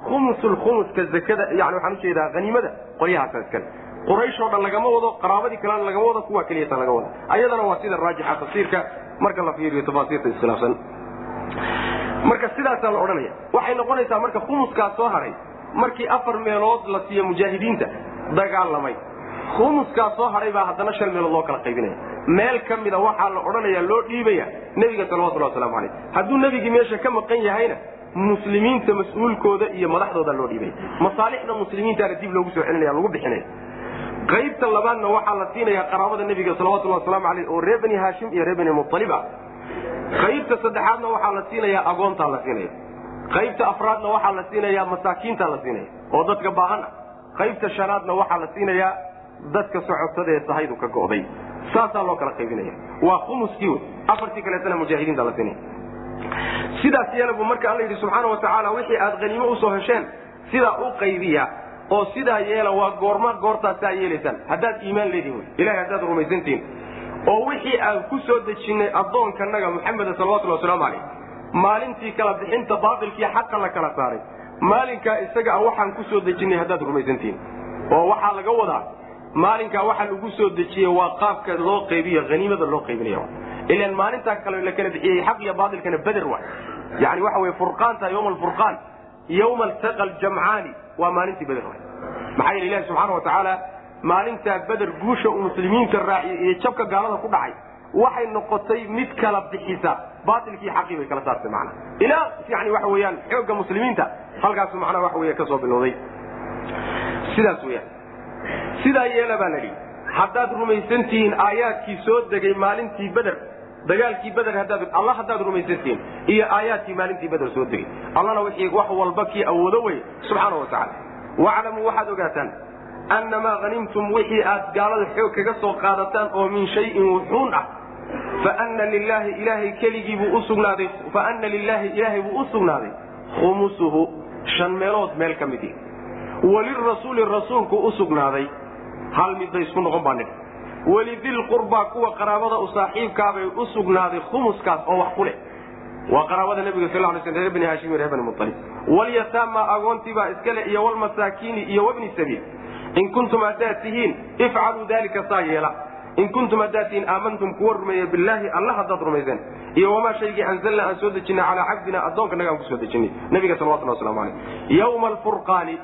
khumusulkhumuska zakada yani waxaan u jeedaa haniimada qolyahaasa iskale. Quraysh oo dhan lagama wado qaraabadii kalena lagama wado kuwa keliyata laga wada. Ayadana waa sida raajixa tafsiirka marka la fiiriyo tafaasiirta iskhilaafsan marka sidaasaa la odhanaya waxay noqonaysaa marka khumuskaa soo haray markii afar meelood la siiyo mujaahidiinta dagaalamay khumuskaa soo haray baa haddana shan meelood loo kala qaybinaya. Meel ka mida waxaa la odhanaya loo dhiibaya nebiga salawatullah waslamu calayh. Hadduu nebigii meesha ka maqan yahayna muslimiinta mas'uulkooda iyo madaxdooda loo dhiibaya. Masaalixda muslimiintaana dib loogu soo celinaya lagu bixinaya. Qaybta labaadna waxaa la siinaya qaraabada nebiga salawatullahi waslamu caleyh oo reer bani haashim iyo reer bani mualib ah. Qaybta saddexaadna waxaa la siinayaa agoontaa la siinaya qaybta afraadna waxaa la siinayaa masaakiintaa la siinaya oo dadka baahan ah qaybta shanaadna waxaa la siinayaa dadka socodsada ee sahaydu ka go'day. Saasaa loo kala qaybinaya waa khumuskii afartii kaleetana mujaahidiinta la siinaya sidaas yeela marka alla yidhi subxaana wa tacaala wixii aad haniimo u soo hesheen sidaa u qaybiya oo sidaa yeela waa goorma goortaasaa yeelaysaan. Haddaad iimaan leedihin ilahay haddaad rumaysantihin oo wixii aan ku soo dejinnay addoonkanaga maxameda salawatulli wasalaamu calayh maalintii kala bixinta baatilkii xaqa la kala saaray. Maalinkaa isaga a waxaan ku soo dejinnay haddaad rumaysantihin oo waxaa laga wadaa maalinkaa waxa lagu soo dejiyey waa qaabka loo qaybiyo haniimada loo qaybinaya ilan maalintaa kale la kala bixiyey xaq iyo baatilkana beder wa yani waxa wey furqaanta yowma alfurqaan yowma altaqa aljamcaani waa maalintii beder wa maxaa yeele ilahi subxaana wa tacaala maalintaa beder guusha uu muslimiinta raaciyey iyo jabka gaalada ku dhacay waxay noqotay mid kala bixisa. Baatilkii xaqii bay kala saartay macna. Ilaa yani waxa weeyaan xoogga muslimiinta halkaasu macnaha waxa wey ka soo bilowday. Sidaas weyaan sidaa yeela baa la yidhi haddaad rumaysantihiin aayaadkii soo degay maalintii beder dagaalkii beder alla haddaad rumaysantihiin iyo aayaadkii maalintii beder soo degay. Allana wixii wax walba kii awoodo wey subxaana wa tacala waclamuu waxaad ogaataan annamaa hanimtum wixii aad gaalada xoog kaga soo qaadataan oo min shayin wuxuun ah faana lilaahi ilaahay keligii buu usugnaaday faana lilaahi ilaahay buu u sugnaaday. Khumusuhu shan meelood meel ka mid ihi walirasuuli rasuulku u sugnaaday. Hal midbay isku noqon baa nidhi walidilqurbaa kuwa qaraabada u saaxiibkaabay u sugnaaday khumuskaas oo wax ku leh. Waa qaraabada nebiga sal lay sl reer bani haashim reer bani mualib walyataama agoontiibaa iskale iyo walmasaakiini iyo wabni sabiil. In kuntum haddaad tihiin ifcaluu dalika saa yeela in kuntum haddaad tihiin aamantum kuwa rumeeya bilaahi alla haddaad rumayseen iyo wamaa shaygii anzalna aan soo dejinay calaa cabdina addoonkanaga aan ku soo dejinay nabiga salawatullah waslamu aleyh yawma alfurqaani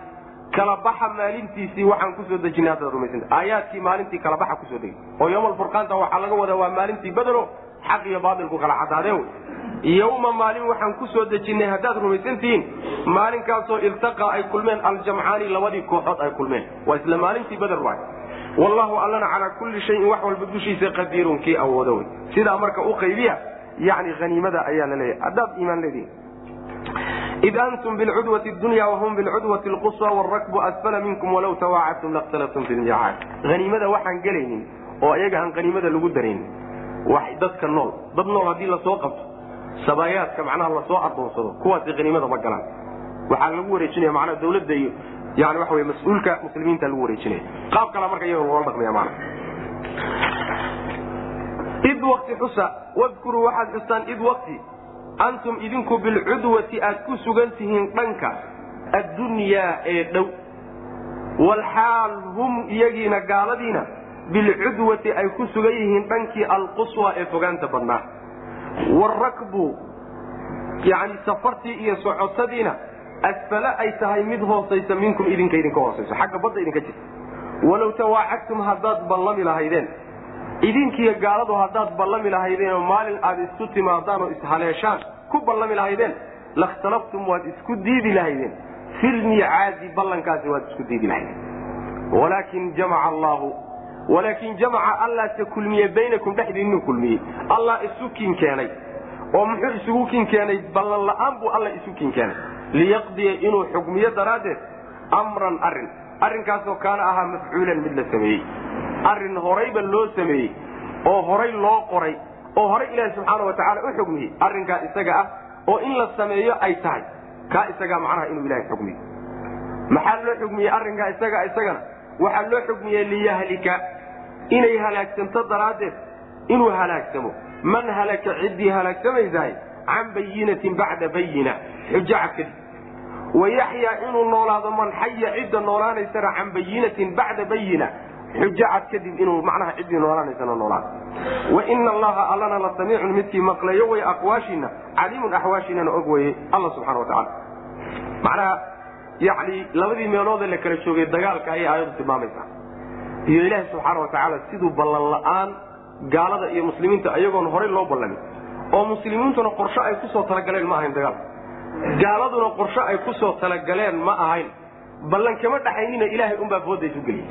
kala baxa maalintiisii waxaan ku soo dejinay haddaad rumaysanta aayaadkii maalintii kala baxa ku soo degay oo yawma alfurqaanta waxaa laga wadaa waa maalintii badelo xaq iyo baatilku kala cadaadeen wey yawma maalin waxaan ku soo dejinnay haddaad rumaysantihiin maalinkaasoo iltaqaa ay kulmeen aljamcaani labadii kooxood ay kulmeen waa isla maalintii bader waay wallahu allana calaa kulli shayin wax walba dushiisa qadiirun kii awoodo wey. Sidaa marka u qaybiya yani haniimada ayaa la leeyahay. Haddaad iimaan leedihin id antum bilcudwati dunya wahum bilcudwati lquswa wrakbu asfala minkum walaw tawaacadtum lakhtalaftum fi lmiicaad haniimada waxaan gelaynin oo ayaga aan haniimada lagu daraynin. Dadka nool. Dad nool haddii la soo qabto sabaayaadka macnaha la soo adoonsado kuwaasi haniimada ma galaan. Waxaa lagu wareejinaya manaa dawladda iyo yani waxa wey mas'uulka muslimiinta lagu wareejinaya qaab kala marka iyaga loola dhaqmaya mana id wakti xusa wadkuruu waxaad xustaan id wakti antum idinku bilcudwati aad ku sugan tihiin dhanka addunyaa ee dhow. Walxaal hum iyagiina gaaladiina bilcudwati ay ku sugan yihiin dhankii alquswa ee fogaanta badnaa. Warakbu yani safartii iyo socotadiina asfale ay tahay mid hoosaysa minkum idinka idinka hoosayso xagga badda idinka jirta walow tawaacadtum haddaad ballami lahaydeen. Idinkiiyo gaaladu haddaad ballami lahaydeenoo maalin aad isku timaadaan oo ishaleeshaan ku ballami lahaydeen lakhtalaftum waad isku diidi lahaydeen. Filmiicaadi ballankaasi waad isku diidi lahaydeen. Walaakin jamaca allaahu walaakin jamaca allah ta kulmiye baynakum dhexdiinnu kulmiyey. Allah isu kin keenay. Oo muxuu isugu kin keenay? Ballan la'aan buu alla isu kin keenay liyaqdiya inuu xukmiyo daraaddeed amran arrin. Arrinkaasoo kaana ahaa mafcuulan mid la sameeyey. Arrin horayba loo sameeyey oo horay loo qoray oo horay ilaahi subxaana wa tacaala u xugmiyey. Arrinkaa isaga ah oo in la sameeyo ay tahay. Kaa isagaa macnaha inuu ilahay xugmiyo. Maxaa loo xugmiyey arrinkaa isaga isagana? Waxaa loo xugmiyey liyahlika. Inay halaagsanto daraaddeed. Inuu halaagsamo. Man halaka ciddii halaagsamaysahay can bayinatin bacda bayina xujo cad kadib wayaxyaa inuu noolaado man xaya cidda noolaanaysana can bayinatin bacda bayina xujo cad kadib inuu macnaha ciddii noolaanaysana noolaado waina allaha allana la samiicun midkii maqlayo way aqwaashiina caliimun axwaashiinana og weye alla subxana wa tacala macnaha yani labadii meeloodee la kala joogay dagaalka ayay aayadu tilmaamaysaa iyo ilaahi subxaana wa tacaala siduu ballan la'aan gaalada iyo muslimiinta ayagoon horay loo ballamin oo muslimiintuna qorsho ay ku soo talagaleen ma ahayn dagaalka gaaladuna qorsho ay ku soo talagaleen ma ahayn. Ballan kama dhaxaynina ilaahay unbaa fooda isu geliyey.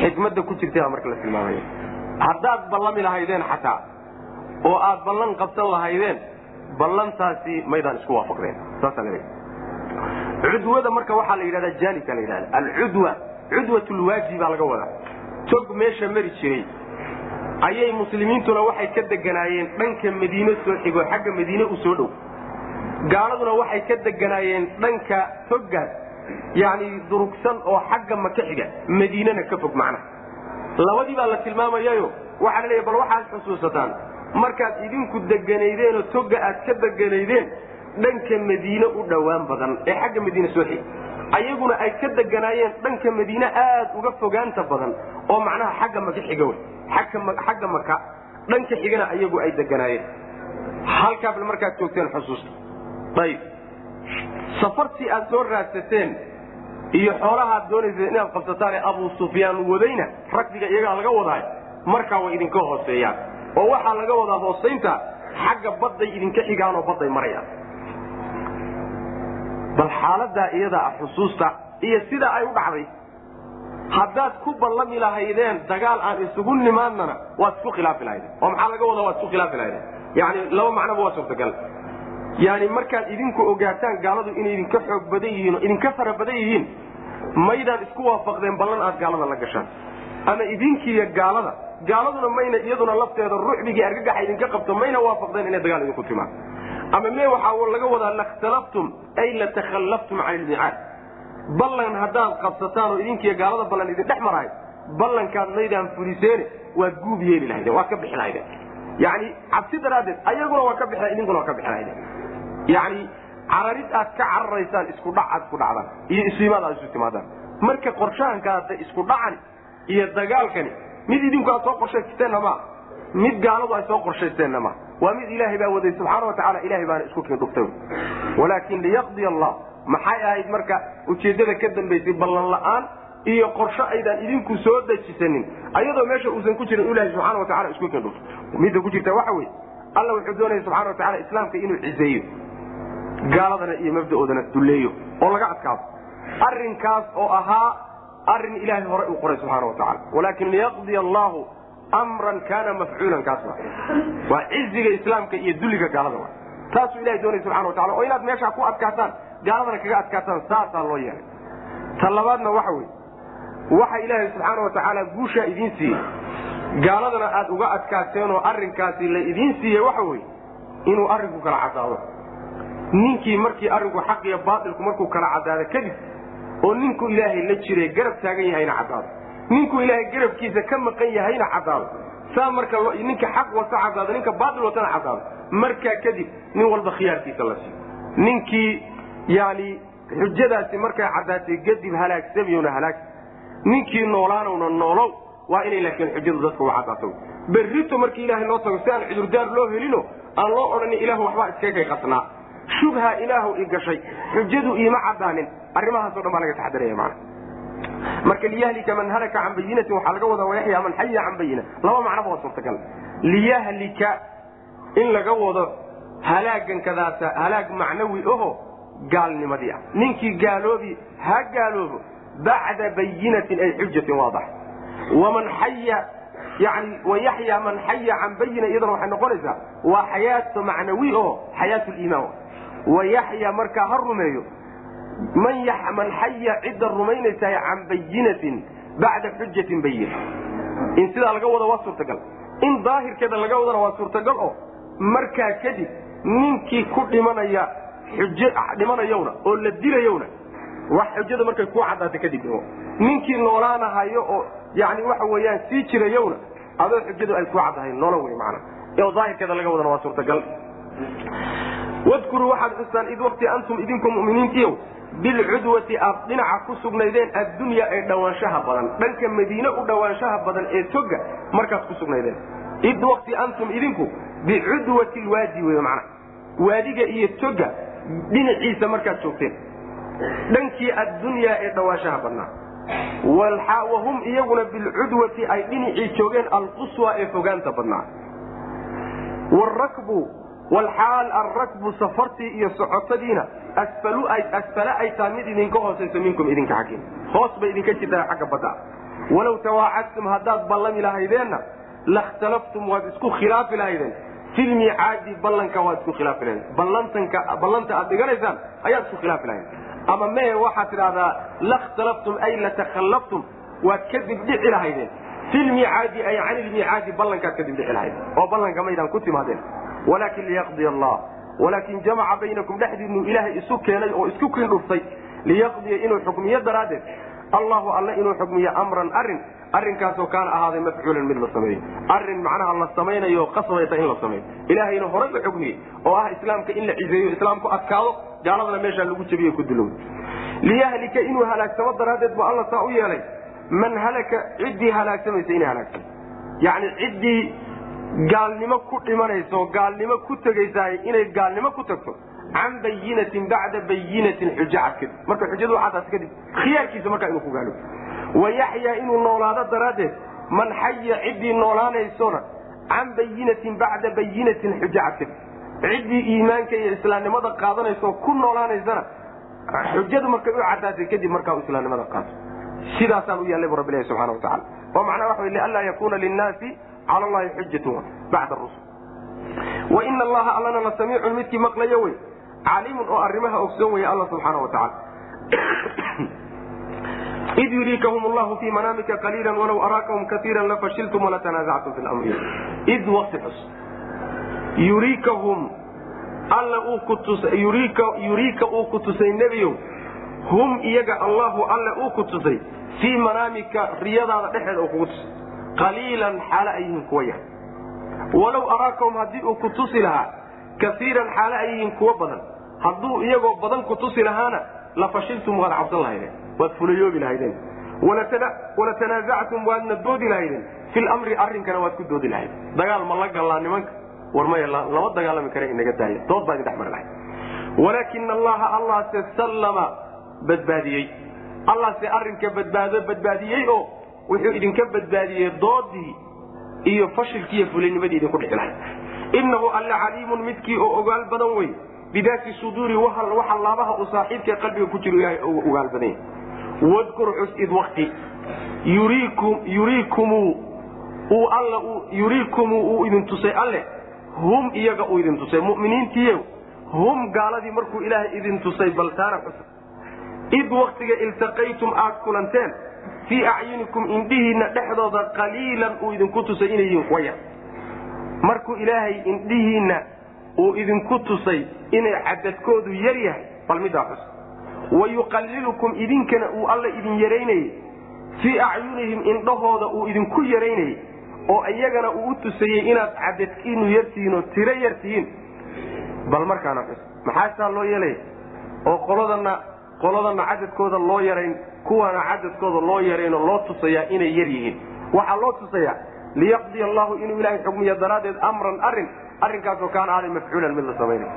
Xikmadda ku jirta marka la tilmaamaya haddaad ballami lahaydeen xataa oo aad ballan qabsan lahaydeen ballantaasi maydaan isku waafaqdeen cudwada marka waxaa la yidhahdaa jaanibka la yidhahda alcudwa cudwatulwaaji baa laga wadaa. Tog meesha mari jiray ayay muslimiintuna waxay ka deganaayeen dhanka madiine soo xigoo xagga madiine u soo dhow. Gaaladuna waxay ka deganaayeen dhanka toggaas yani durugsan oo xagga maka xiga madiinana ka fog macnaha. Labadii baa la tilmaamayayo waxaa la leeya bal waxaad xusuusataan markaad idinku deganaydeenoo togga aad ka deganaydeen dhanka madiine u dhowaan badan ee xagga madiine soo xig ayaguna ay ka deganaayeen dhanka madiine aad uga fogaanta badan oo macnaha xagga maka xiga wey. Xagga maka dhanka xigana ayagu ay deganaayeen. Halkaabal markaad joogteen xusuusta ayib safartii aad soo raadsateen iyo xoolahaad doonayseen inaad qabsataan ee abu sufyaan wadayna ragdiga iyagaa laga wadaay markaa way idinka hooseeyaan. Oo waxaa laga wadaa hoosaynta xagga badday idinka xigaan oo badday marayaan bal xaaladaa iyadaa xusuusta iyo sidaa ay u dhacday. Haddaad ku ballami lahaydeen dagaal aan isugu nimaadnana waad isku khilaafi lahaydeen oo maxaa laga wadaa? Waad isku khilaafi lahaydeen yani laba macnoba waa suurtagal. Yani markaad idinku ogaataan gaaladu inay idinka xoog badan yihiin oo idinka fara badan yihiin maydaan isku waafaqdeen ballan aad gaalada la gashaan. Ama idinkiiyo gaalada gaaladuna mayna iyaduna lafteeda rucbigii argagaxa idinka qabto mayna waafaqdeen inay dagaal idinku timaan ama me waxaa laga wadaa lakhtalaftum ay latakhallaftum can ilmicaad ballan haddaad qabsataan oo idinkiiyo gaalada ballan idin dhex marahay ballankaad maydaan fuliseene waad guub yeeli lahaydeen waad ka bixi lahaydeen yani cabsi daraaddeed ayaguna waa ka bixi idinkuna waa ka bixi lahaydeen yani cararid aad ka cararaysaan isku dhac aad isku dhacdaan iyo isuimaad aad isu timaadaan. Marka qorshahankaada isku dhacan iyo dagaalkani mid idinku aad soo qorshaysateenna maa mid gaaladu ay soo qorshaysteenna maa waa mid ilaahay baa waday subxaana wa tacala ilahay baana isku kiin dhuftay walaakin liyaqdiya allah maxay ahayd marka ujeeddada ka dambaysay ballan la'aan iyo qorsho aydaan idinku soo dejisanin ayadoo meesha uusan ku jirin ilahay subxana wa tacala isku kiin dhufto midda ku jirta waxa weye alla wuxuu doonaya subxana wa tacala islaamka inuu ciseeyo gaaladana iyo mabda'oodana dulleeyo oo laga adkaado. Arrinkaas oo ahaa arrin ilaahay hore uu qoray subxaana wa tacala walaakin liyaqdiya allahu amran kaana mafcuulan kaas wa waa ciziga islaamka iyo dulliga gaalada wa taasuu ilahay doonaya subxana wa oo inaad meeshaa ku adkaataan gaaladana kaga adkaataan saasaa loo yeelay. Ta labaadna waxa weye waxa ilaahay subxaana wa guushaa idiin siiyey. Gaaladana aad uga adkaateen oo arrinkaasi la idiin siiyey waxa weye inuu arrinku kala caddaado. Ninkii markii arrinku xaq iyo baatilku markuu kala caddaado kadib oo ninku ilaahay la jiray garab taagan yahayna caddaado ninkuu ilaahay garabkiisa ka maqan yahayna caddaado saa marka ninka xaq wata caddaado ninka baatil watana caddaado markaa kadib nin walba khiyaarkiisa la siiyo. Ninkii yani xujadaasi markay caddaatay kadib halaagsamiyona halaag. Ninkii noolaanowna noolow waa inay laakiin xujadu dadka u caddaato berrito markii ilaahay loo tago si aan cudurdaar loo helino aan loo odhanin ilaahu waxbaa iskagay qasnaa. Shubha ilaahu i gashay xujadu iima caddaanin. Arrimahaaso dhan baa laga taxadaraya mana marka liyahlika man halaka can bayinatin waxaa laga wadaa wayaxya man xaya can bayina. Laba macnoba waa suurtagal. Liyahlika in laga wado halaagan halaag macnawi aho gaalnimadii ah. Ninkii gaaloobi ha gaaloobo bacda bayinatin ay xujatin waadax waman xaya yani wayaxya man xaya can bayina iyadana waxay noqonaysaa waa xayaato macnawi oo xayaat liimaan wayaxya markaa ha rumeeyo man man xaya cidda rumaynaysahay can bayinatin bacda xujatin bayina in sidaa laga wado waa suurtagal. In daahirkeeda laga wadana waa suurtagal oo markaa kadib ninkii ku dhimanaya xuj dhimanayowna oo la dilayowna wax xujada markay ku caddaata kadib ninkii noolaanahayo oo yani waxa weeyaan sii jirayowna adoo xujadu ay ku caddahay noola wey maana oo daahirkeeda laga wadana waa suurtagal wadkuruu waxaad xustaan id wakti antum idinku muminiintiiow bilcudwati aad dhinaca ku sugnaydeen addunya ee dhawaanshaha badan dhanka madiine u dhawaanshaha badan ee toga markaad ku sugnaydeen. Id wakti antum idinku bicudwati lwaadi wey mana waadiga iyo toga dhinaciisa markaad joogteen. Dhankii addunyaa ee dhawaanshaha badnaa. Wahum iyaguna bilcudwati ay dhinacii joogeen alquswa ee fogaanta badnaa wlxaal alrakbu safartii iyo socotadiina asfala ay tahay mid idinka hoosayso minkum idinka xaggiin hoos bay idinka jirtaa xagga badda walow tawaacadtum haddaad ballami lahaydeenna lakhtalaftum waad isku khilaafi lahaydeen filmiicaadi ballanka waad isku khilaafi lahaydeen ballanta aad dhiganaysaan ayaad isku khilaafi lahaydeen ama mehe waxaad tidhahdaa lakhtalaftum ay latakhallaftum waad kadib dhici lahaydeen filmiicaadi ay can ilmiicaadi ballankaad kadib dhici lahaydeen oo ballanka maydaan ku timaadeen walaakin liyaqdiya allah. Walaakin jamaca baynakum dhexdiinu ilaahay isu keenay oo isku kiin dhuftay. Liyaqdiya inuu xukmiyo daraaddeed. Allahu alle inuu xukmiyo amran arrin arrinkaasoo kaana ahaaday mafcuulan mid la sameeyo arrin macnaha la samaynayo qasbayta in la sameeyo ilaahayna horay u xukmiyey oo ah islaamka in la ciseeyo islaamku adkaado gaaladana meeshaa lagu jabiyo ku dulowd. Liyahlika inuu halaagsamo daraaddeed bu alla saa u yeelay. Man halaka ciddii halaagsamaysa inay halaagsan yani ciddii gaalnimo ku dhimanayso gaalnimo ku tegaysaay inay gaalnimo ku tagto can bayinatin bacda bayinatin xujo cad marka xujadu cadaas kadib khiyaarkiisa markaa inuu ku gaalo. Wayaxyaa inuu noolaado daraaddeed man xaya ciddii noolaanaysona can bayinatin bacda bayinatin xujo cad ciddii iimaanka iyo islaamnimada qaadanayso ku noolaanaysana xujadu markay u cadaasay kadib markaa islaamnimada qaato sidaasaan u yaallay bu rabbi ilahi subxana watacala oo macnaha waxa wey lianlaa yakuuna linnaasi cala allahi xujatun bacda rusul. Wa ina allaha allana la samiicun midkii maqlayo wey. Caliimun oo arrimaha ogsoon weeye alla subxaana wa tacala id yuriikahum allahu fii manaamika qaliila walaw araakahum kaiira lafashiltum walatanaazactum fi lmri id waqti xus. Yuriikahum alla yuriika uu ku tusay nebiyow hum iyaga allahu alle uu ku tusay fii manaamika riyadaada dhexeeda uu kugu tusay qaliilan xaalo ay yihiin kuwa yar walow araakahum haddii uu ku tusi lahaa kaiiran xaalo ay yihiin kuwa badan. Hadduu iyagoo badan ku tusi lahaana lafashiltum waad cabsan lahaydeen waad fulayoobi lahaydeen. Walatanaasactum waadna doodi lahaydeen. Fi lamri arrinkana waad ku doodi lahayd. Dagaal ma la gallaa nimanka? War maya lama dagaalami kare inaga daaya dood baa idin dhex mari lahayd. Walaakina allaha allahse sallama badbaadiyey. Allahse arrinka badbaado badbaadiyey oo wuxuu idinka badbaadiyey doodii iyo fashilkii iyo fulaynimadii idinku dhici lahayd innahu alla caliimun midkii oo ogaal badan wey bidaati suduuri waxa laabaha uu saaxiibka qalbiga ku jiro ilahay ogaal badan wadkur xus id wakti yuriikumuu uu alla uu idin tusay alle. Hum iyaga uu idin tusay. Mu'miniintiiyo hum gaaladii markuu ilaahay idin tusay baltaana xus id waktiga iltaqaytum aad kulanteen fii acyunikum indhihiinna dhexdooda qaliilan uu idinku tusay inay yihiin kuwa yar. Markuu ilaahay indhihiinna uu idinku tusay inay cadadkoodu yar yahay bal middaa xus wa yuqallilukum idinkana uu alla idin yaraynayey fii acyunihim indhahooda uu idinku yaraynayey oo iyagana uu u tusayey inaad cadadkiinu yartihiin oo tiro yar tihiin. Bal markaana xus maxaasaa loo yeelaya oo qoladana qoladana cadadkooda loo yarayn kuwana cadadkooda loo yarayn oo loo tusayaa inay yar yihiin. Waxaa loo tusayaa liyaqdiya allahu inuu ilaahay xugmiyo daraaddeed amran arrin arrinkaasoo kaana aaday mafcuulan mid la samaynayo.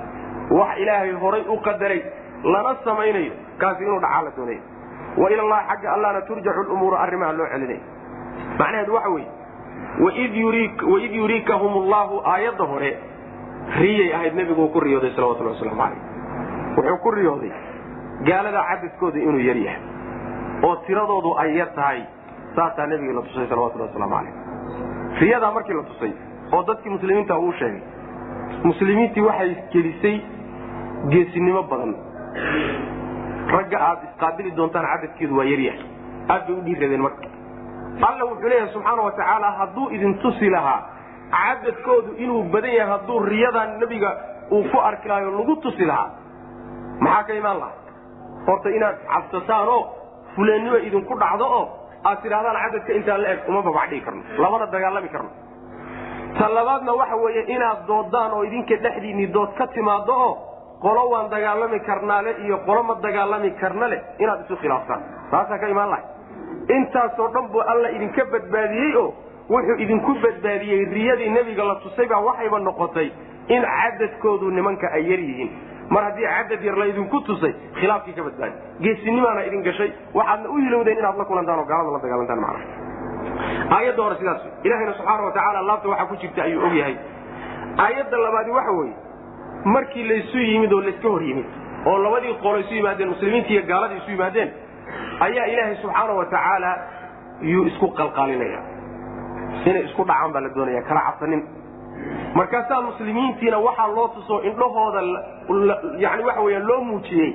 Wax ilaahay horay u qadaray lana samaynayo kaasi inuu dhacaa la doonaya wa ila allahi xagga allahna turjacu lumuura arrimaha loo celinaya macnaheedu waxa weeye waid yuriikahum allahu aayadda hore riyay ahayd nebiguu ku riyooday salawatulli waslamu calayh wuxuu ku riyooday gaalada cadadkooda inuu yar yahay oo tiradoodu ay yar tahay saasaa nebigii la tusay salawatulli wasalaamu calayh riyadaa markii la tusay oo dadkii muslimiinta uu sheegay muslimiintii waxay gelisay geesinimo badan. Ragga aad isqaabili doontaan cadadkeedu waa yaryahay aad bay u dhiiradeen marka. Alla wuxuu leeyahay subxaana wa tacaala hadduu idin tusi lahaa cadadkoodu inuu badan yahay hadduu riyadan nebiga uu ku arki lahayo lagu tusi lahaa maxaa ka imaan lahaa? Horta inaad cabsataan oo fuleennimo idinku dhacdo oo aad tidhahdaan cadadka intaan la eg uma babacdhigi karno. Lamana dagaalami karno. Ta labaadna waxa weeye inaad doodaan oo idinka dhexdiinni dood ka timaado oo qolo waan dagaalami karnaale iyo qolo ma dagaalami karna leh inaad isu khilaaftaan. Taasaa ka imaan lahay intaasoo dhan buu alla idinka badbaadiyey oo wuxuu idinku badbaadiyey riyadii nebiga la tusay baa waxayba noqotay in cadadkoodu nimanka ay yar yihiin mar haddii cadad yar la idinku tusay khilaafkii ka badbaadi geesinimaana idin gashay. Waxaadna u hilowdeen inaad la kulantaan oo gaalada la dagaalantaan macnaha. Aayadda hore sidaas ilahayna subxaana wa tacaala laabta waxaa ku jirta ayuu og yahay. Aayadda labaadi waxa weeye markii laysu yimid oo layska hor yimid oo labadii qolo isu yimaadeen muslimiinta iyo gaaladii isu yimaadeen ayaa ilaahay subxaana wa tacaala yuu isku qalqaalinaya. Inay isku dhacaan baa la doonaya kala cabsanin markaasaa muslimiintiina waxaa loo tuso indhahooda yani waxa weya loo muujiyey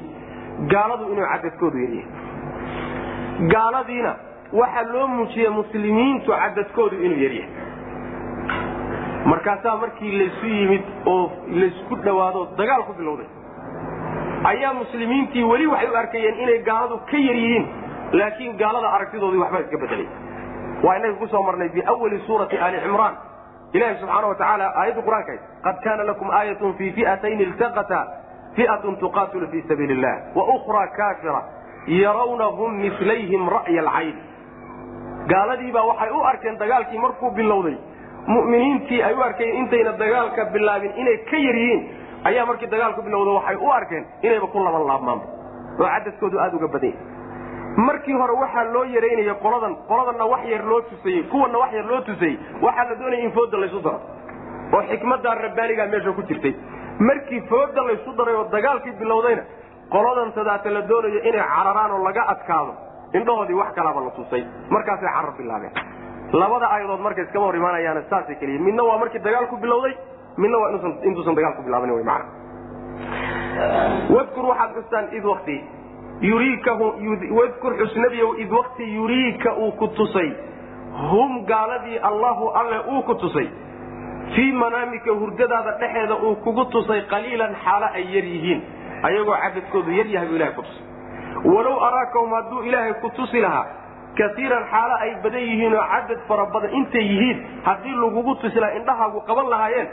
gaaladu inuu cadadkoodu yaryahay gaaladiina waxaa loo muujiyey muslimiintu cadadkoodu inuu yaryahay markaasaa markii laysu yimid oo laysku dhawaado dagaal ku bilowday. Ayaa muslimiintii weli waxay u arkayeen inay gaaladu ka yar yihiin laakiin gaalada aragtidoodii waxbaa iska bedelay waa inaga ku soo marnay biawali suurati ali cimraan ilahi subxaana wa tacaala aayadda qur'aanka qad kaana lakum aayatun fii fi'atayn iltaqata fi'atun tuqaatilu fii sabiili illah wa ukhraa kaafira yarawnahum milayhim ra'ya alcayn gaaladiibaa waxay u arkeen dagaalkii markuu bilowday mu'miniintii ay u arkeen intayna dagaalka bilaabin inay ka yar yihiin ayaa markii dagaalku bilowda waxay u arkeen inayba ku laban laabmaanba oo cadadkoodu aada uga badan yahay markii hore waxaa loo yaraynaya qoladan qoladanna wax yar loo tusayey kuwanna wax yar loo tusayey waxaa la doonaya in fooda laysu daro oo xikmaddaa rabbaanigaa meesha ku jirtay. Markii fooda laysu daray oo dagaalkii bilowdayna qoladan sadaata la doonayo inay cararaan oo laga adkaado indhahoodii wax kalaaba la tusay. Markaasay carar bilaabeen. Labada aayadood marka iskama hor imaanayaana saasay keliya midna waa markii dagaalku bilowday midna waa intuusan dagaalku bilaaban wy mana wadkur waxaad xustaan id wakti wadkur xusnabiyow id wakti yuriika uu ku tusay. Hum gaaladii allahu alle uu ku tusay. Fii manaamika hurdadaada dhexeeda uu kugu tusay qaliilan xaalo ay yar yihiin. Ayagoo cadadkoodu yar yahay buu ilahay ku tusay. Walow araakahum hadduu ilaahay ku tusi lahaa kaiiran xaalo ay badan yihiinoo cadad fara badan intay yihiin haddii lagugu tusi lahaa indhahaagu qaban lahaayeen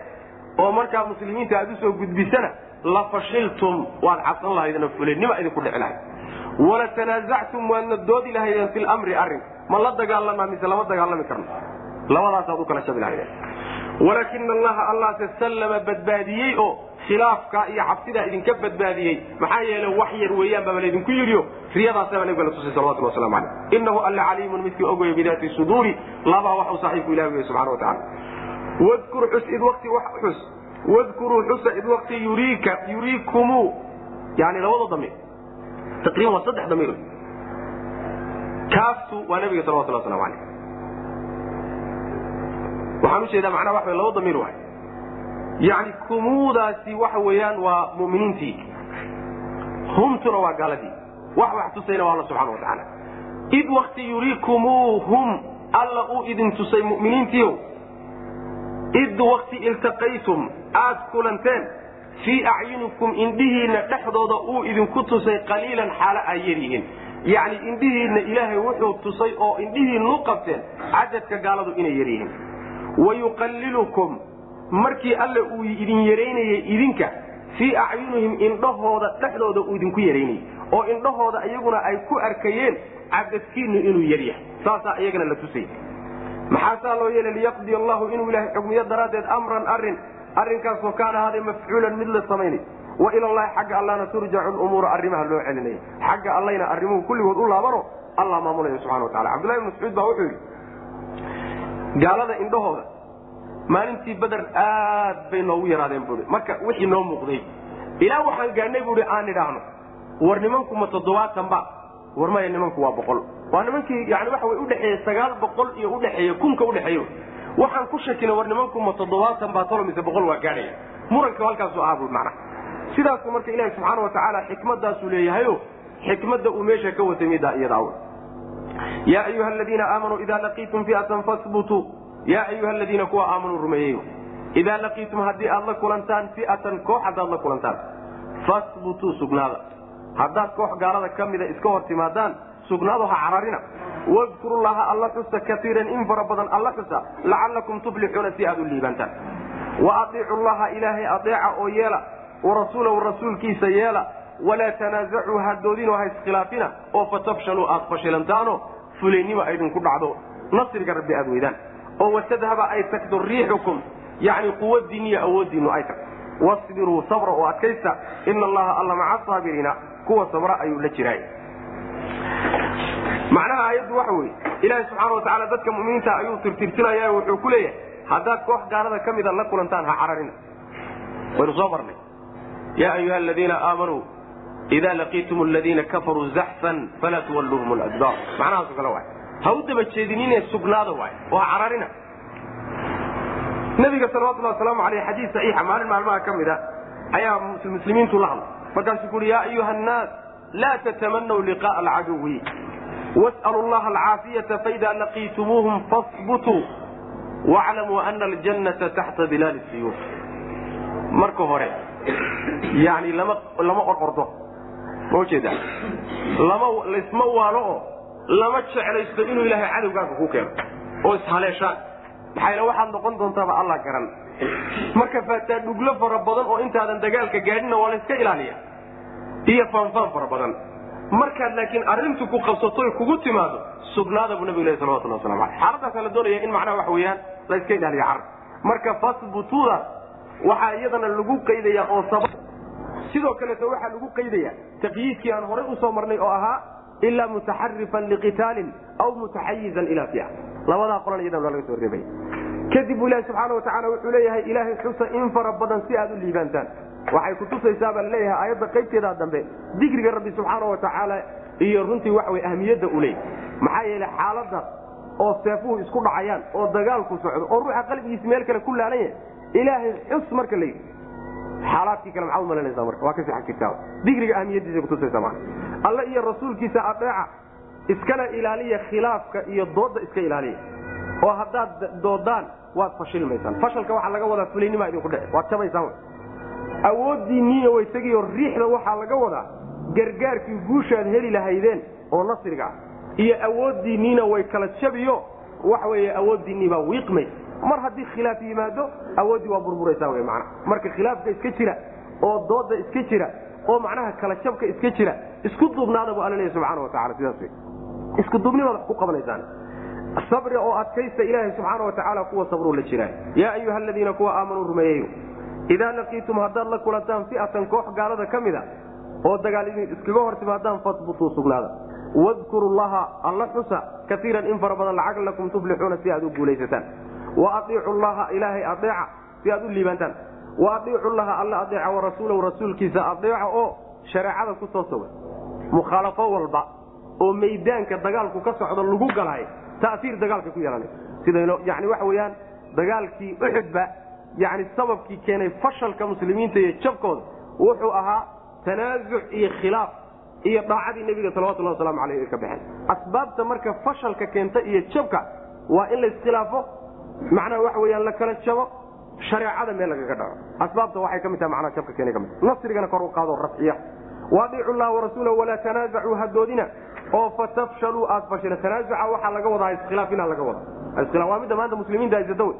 oo markaa muslimiinta aad u soo gudbisana la fashiltum waad cabsan lahaydna fulanima idinku dhici lahayd wala tanaazactum waadna doodi lahaydeen fi lamri arrinka ma la dagaalamaa mise lama dagaalami karno? Labadaasaad u kala shabi lahaydeen walaakina allaha allaase sallama badbaadiyey oo khilaafkaa iyo cabsidaa idinka badbaadiyey. Maxaa yeele wax yar weeyaan baaba laydinku yidhio riyadaasaba nabiga la tusay salawatullah waslamu caleyh innahu alla caliimun midkii ogaya bidaati suduuri. Labaa wax uu saaxiibku ilahi weye subxana wa tacala wadkur xus id wati xus. Wadkuruu xusa id wakti yuriika yuriikumu. Yani labada damiir taqriban waa saddex damiir kaaftu waa nabiga salawatullah waslamu caleyh waxaan u jeedaa macnaha waxa laba damiir waay yani kumuudaasi waxa weeyaan waa muminiintii humtuna waa gaaladii wax wax tusayna waa alla subxana wa tacaala id wakti yuriikumuuhum alla uu idin tusay muminiintiio id wakti iltaqaytum aad kulanteen fii acyunikum indhihiinna dhexdooda uu idinku tusay qaliilan xaalo ay yar yihiin yacni indhihiinna ilaahay wuxuu tusay oo indhihiinnu qabteen cadadka gaaladu inay yar yihiin wayuqallilukum markii alle uu idin yaraynayey idinka fii acyunihim indhahooda dhexdooda uu idinku yaraynayey oo indhahooda iyaguna ay ku arkayeen cadadkiinnu inuu yaryahay saasaa iyagana la tusay maxaasaa loo yeelay liyaqdi allahu inuu ilaahay xugmiyo daraaddeed amran arrin arrinkaasoo kaana ahaaday mafcuulan mid la samaynay wa ilallahi xagga allana turjacu lumuura arrimaha loo celinaya xagga allayna arrimuhu kulligood u laabano allah maamulaya subxana wa tacala cabdullahi ibn mascuud baa wuxuu yidhi gaalada indhahooda maalintii beder aad bay noogu yaraadeen buui marka wixii noo muuqday ilaa waxaan gaadhnay buui aan idhaahno war nimanku ma toddobaatan ba. War maya nimanku waa boqol. Waa nimankii yani waxa way udhexeeye sagaal boqol iyo udhexeeye kunka udhexeeyo waxaan ku shakina war nimanku ma toddobaatan baa tolo mise boqol waa gaadhaya muranka halkaasu ahaa bui macna. Sidaasu marka ilaahi subxaana wa tacaala xikmadaasuu leeyahayo xikmadda uu meesha ka watay middaa iyada aw yaa ayuha aladiina aamanuu idaa laqiitum fiatan fasbutuu yaa ayuha aladiina kuwa aamanuu rumeeyeyo idaa laqiitum haddii aad la kulantaan fiatan koox haddaad la kulantaan. Fasbutuu sugnaada. Haddaad koox gaalada ka mida iska hor timaadaan sugnaado ha cararina. Wadkurullaha alla xusa kaiiran in fara badan alla xusa lacallakum tuflixuuna si aad u liibantaan wa adiicu llaha ilaahay adeeca oo yeela warasuulahu rasuulkiisa yeela walaa tanaazacuu hadoodinoo ha iskhilaafina oo fatafshaluu aad fashilantaano fulaynima aydinku dhacdo. Nasriga rabbi aad weydaan. Oo watadhaba ay tagto riixukum yani quwadiinni iyo awooddiinnu ay tagto. Wasbiruu sabra oo adkaysta ina allaha alla maca saabiriina kuwa sabra ayuu la jiraay macnaha aayaddu waxa weye ilaahi subxaana wa tacaala dadka muminiinta ayuu tirtirsinaya wuxuu ku leeyahay haddaad koox gaalada ka mida la kulantaan ha cararina. Waynu soo marnay. Yaa ayuha aladiina aamanuu ida laqiitum aladiina kafaruu zaxfan falaa tuwalluuhum ladbaar macnahaaso kale waay ha u daba jeedinine sugnaada waay oo ha cararina. Nabiga salawatullahi wasalaamu aleyh xadiis saxiixa maalin maalmaha ka mida ayaa muslimiintu la hadlay. Markaasuu ku uhi yaa ayuha annaas laa tatamanaw liqa'a alcaduwi was'alu llaha alcaafiyata faida laqiitumuuhum fasbutuu waclamuu ana aljannata taxta dilaali siyuuf marka hore yani lama orordo ma ujeeda lama laysma waalo oo lama jeclaysto inuu ilaahay cadowgaaga ku keeno oo ishaleeshaan maxaa yl waxaad noqon doontaaba alla garan marka faataa dhuglo fara badan oo intaadan dagaalka gaadhinna waa layska ilaaliya iyo faanfaan fara badan markaad laakiin arrintu ku qabsatoy kugu timaado sugnaada buu nabigu leh salawatullah waslamu aleyh xaaladaasaa la doonaya in macnaha waxa weeyaan layska ilaaliya carab. Marka fasbutuuda waxaa iyadana lagu qaydaya oo saba sidoo kaleeto waxaa lagu qaydaya taqyiidkii aan horay u soo marnay oo ahaa ilaa mutaxarifan liqitaalin aw mutaxayizan ila fica labadaa qolan iyadana waa laga soo reebay. Kadib buu ilahi subxaana wa tacala wuxuu leeyahay ilaahay xusa in fara badan si aad u liibaantaan waxay kutusaysaa baa la leeyahay aayadda qaybteedaa dambe dikriga rabbi subxaana wa tacaala iyo runtii waxa wey ahmiyadda u leey maxaa yeele xaaladaas oo seefuhu isku dhacayaan oo dagaalku socdo oo ruuxa qalbigiisa meel kale ku laalan yahay ilaahay xus marka la yidhi. Xaalaadkii kale maxaa umalanaysaa marka? Waa kasi ag jirtaa. Digriga ahmiyadiisa kutusaysa maa alle iyo rasuulkiisa adeeca iskana ilaaliya khilaafka iyo dooda iska ilaaliya. Oo haddaad doodaan waad fashilmaysaan fashalka waxaa laga wadaa fulaynimaa idinku dhece waad jabaysaan awooddiinniiyo waysagiyo riixda waxaa laga wadaa gargaarkii guushaad heli lahaydeen oo nasriga ah. Iyo awooddiinniina way kala jabiyo waxa weeye awooddiinnii baa wiiqmaysa mar haddii khilaaf yimaado awooddii waa burburaysaa wy mana marka khilaafka iska jira oo dooda iska jira oo macnaha kala jabka iska jira isku duubnaada bu alla leeya wa tacala sidaas wey isku duubnimaad wax ku qabanaysaan sabri oo adkaysta ilaahay subxaana wa tacaala kuwa sabruu la jiraa yaa ayuha aladiina kuwa aamanuu rumeeyeyo idaa laqiitum haddaad la kulantaan fi'atan koox gaalada ka mida oo dagaal iskaga hor timaadaan fadbutuu sugnaada. Wadkuru llaha alla xusa kaiiran in fara badan lacalakum tuflixuuna si aad u guulaysataan. Wa aiicu llaha ilaahay adeeca si aad u liibaantaan. Wa aiicu llaha alla adeeca warasuulahu rasuulkiisa adeeca oo shareecada ku soo sugay mukhaalafo walba oo maydaanka dagaalku ka socdo lagu galay taiir dagaalka ku yeelanay sida yani waxa weyaan dagaalkii uxudba yani sababkii keenay fashalka muslimiinta iyo jabkooda wuxuu ahaa tanaasuc iyo khilaaf iyo daacadii nebiga salawatullah waslamu aleyh ka baxeen. Asbaabta marka fashalka keenta iyo jabka waa in laiskhilaafo macnaha waxa weyaan la kala jabo shareecada meel lagaga dhaco. Asbaabta waxay ka mid tahay manaa jabka keena ka mid nasrigana kor u qaado rafciya. Waadiicu llaha warasuulahu walaa tanaasacuu hadoodina oo fatafshaluu aad fashila tanaazuca waxaa laga wadaa iskhilaafina laga wada waa midda maanta muslimiinta haysata wey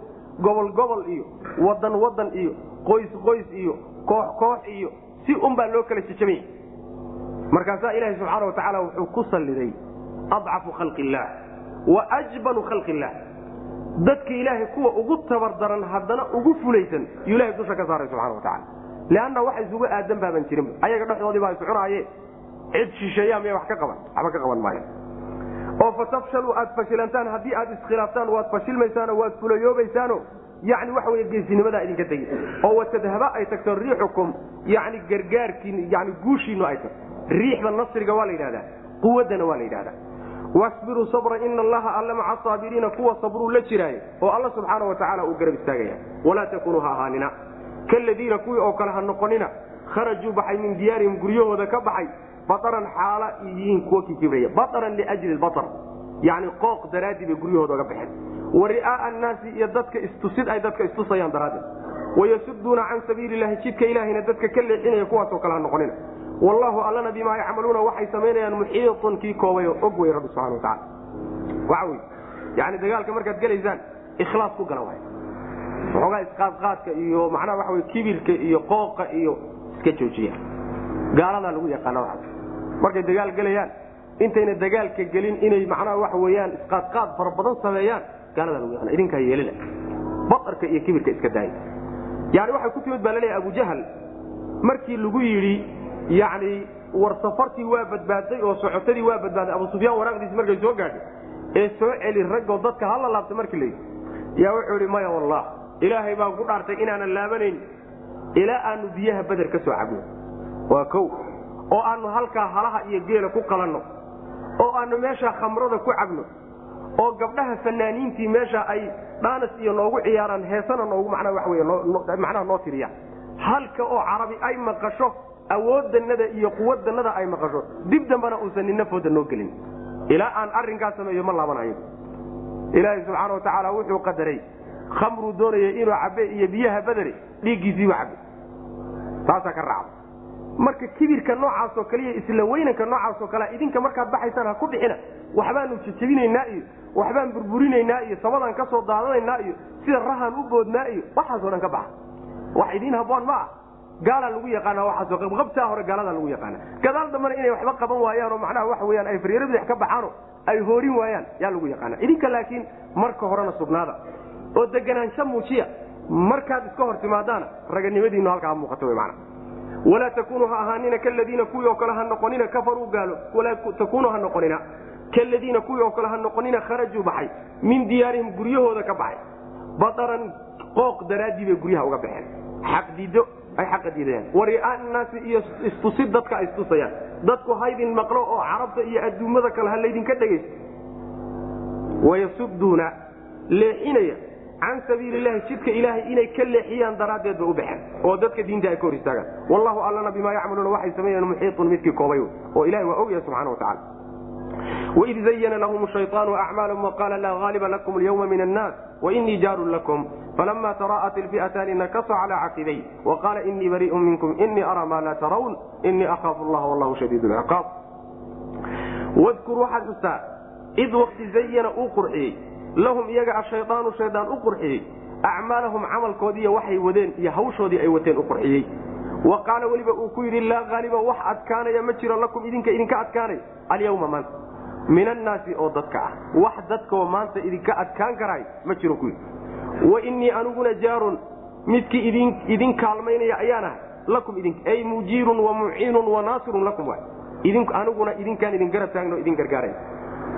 gobol gobol iyo wadan wadan iyo qoys qoys iyo koox koox iyo si un baa loo kala jejabanya markaasaa ilaaha subxaana wa tacaala wuxuu ku salliday adcafu khalqi illaah wa ajbanu khalqi illaah dadka ilaahay kuwa ugu tabardaran haddana ugu fulaysan yuu ilahay dusha ka saaray subxana wa tacala leanna wax isugu aadan baaban jirin ayaga dhexdoodii baa iscunaaye cid shisheeyaa miya wax ka qaban waxba ka qaban maayo oo fatafshaluu aad fashilantaan. Haddii aad iskhilaaftaan waad fashilmaysaano waad fulayoobaysaano yani waxa wey geesinimadaa idinka tegi oo watadhaba ay tagto riixukum yani gargaarkiin yani guushiinu ay tagto. riixda nasriga waa la yidhahdaa quwaddana waa la yidhahdaa. wasbiruu sabra ina allaha alla maca saabiriina kuwa sabruu la jiraaye oo alla subxaana wa tacaala uu garab istaagaya. walaa takunuu ha ahaanina. kaladiina kuwii oo kale ha noqonina kharajuu baxay min diyaarihim guryahooda ka baxay bataran xaala yihiin kuwa kikibraya bataran liajli batar yani qooq daraadii bay guryahooda oga baxeen. Wa ri'aaa annaasi iyo dadka istusid ay dadka istusayaan daraaddeed. Wayasuduuna can sabiili lahi jidka ilaahayna dadka ka leexinaya kuwaasoo kale ha noqonina. Wallahu allana bimaa yacmaluuna waxay samaynayaan muxiiطun kii koobay oo og wey rabbi subxana watacala waxa wey yani dagaalka markaad gelaysaan ikhlaas ku gala waay waxoogaa isqaadqaadka iyo macnaha waxa wey kibirka iyo qooqa iyo iska joojiya. Gaaladaa lagu yaqaana markay dagaal gelayaan intayna dagaalka gelin inay macnaha waxa weeyaan isqaadqaad fara badan sameeyaan yaqaana idinkaa yeelila batarka iyo kibirka iska daaya yani waxay ku timid baa la leeyahay abujahal markii lagu yidhi yani war safartii waa badbaaday oo socotadii waa badbaaday abu sufyaan waraaqdiisi markay soo gaadhay ee soo celi raggoo dadka hala laabtay markii layidhi yaa wuxuu idhi maya wallah ilaahay baan ku dhaartay inaanan laabanayn ilaa aanu biyaha beder ka soo cabno waa kow oo aanu halkaa halaha iyo geela ku qalanno oo aanu meeshaa khamrada ku cabno oo gabdhaha fanaaniintii meesha ay dhaanas iyo noogu ciyaaraan heesana noogu manaa wey macnaha noo tiriyaan halka oo carabi ay maqasho awooddanada iyo quwadanada ay maqasho dib dambana uusan nina fooda noo gelin. Ilaa aan arrinkaa sameeyo ma laabanayo. Ilaahay subxaana wa tacaala wuxuu qadaray khamruu doonaya inuu cabe iyo biyaha badere dhiiggiisiibu cabe taasaa ka raacda marka kibirka noocaasoo kaliya isla weynanka noocaasoo kalea idinka markaad baxaysaan ha ku bixina waxbaanu jejebinaynaa iyo waxbaan burburinaynaa iyo sabadaan ka daadanaynaa iyo sida rahaan u boodnaa iyo waxaasoo dhan ka baxa. Wax idiin haboon ma ah gaalaa lagu yaqaana waaasoo qabtaa hore gaaladaa lagu yaqaana gadaal dambana inay waxba qaban waayaanoo macnaha waxa weyaan ay bidix ka baxaano ay hoorin waayaan yaa lagu yaqaana idinka laakiin marka horena sugnaada. Oo deganaansho muujiya. Markaad iska hor timaadaana raganimadiinu halkaa muuqato mana walaa takunuu ha ahaanina kaladiina kuwii oo kale ha noqonina kafaruu gaalo walaa takunuu ha noqonina kaladiina kuwii oo kale ha noqonina kharajuu baxay min diyaarihim guryahooda ka baxay badaran qooq daraaddii bay guryaha uga baxeen xaqdiido ay xaqa diidayaan wa ri'aa naasi iyo istusid dadka ay istusayaan dadku haydin maqlo oo carabta iyo adduummada kale ha laydinka dhegaysto wayasuduuna leexinaya can sabiili lahi jidka ilaahay inay ka leexiyaan daraaddeed ba u baxeen. Oo dadka diinta ay ka hor istaagaan. Wallahu allana bimaa yacmaluuna waxay sameeyeen muxiiun midkii koobay. Oo ilahay waa ogyahay subxana watacala waid zayana lahum shayطaanu acmaalahum waqaala laa haaliba lakum alyawma min annaas wainii jaarun lakum. Falama tara'at ilfi'ataani nakasa cala caqibay waqaala inii barii'un minkum inii araa maa laa tarawn inii akhaafu allaha wallahu shadiid lciqaab wadkur waxaad xustaa id wakti zayana uu qurxiyey lahum iyaga ashaydaanu shaydaan u qurxiyey acmaalahum camalkoodiiyo waxay wadeen iyo hawshoodii ay wateen u qurxiyey. Wa qaala weliba uu ku yidhi laa haaliba wax adkaanaya ma jiro lakum idinka idinka adkaanay. Alyawma maanta min annaasi oo dadka ah. Wax dadkaoo maanta idinka adkaan karaay ma jiro ku yidhi. Wa innii aniguna jaarun midkii idin idin kaalmaynaya ayaan ahay lakum idink ay mujiirun wa muciinun wa naasirun lakum waay. Idin aniguna idinkaan idin garab taagno idin gargaaray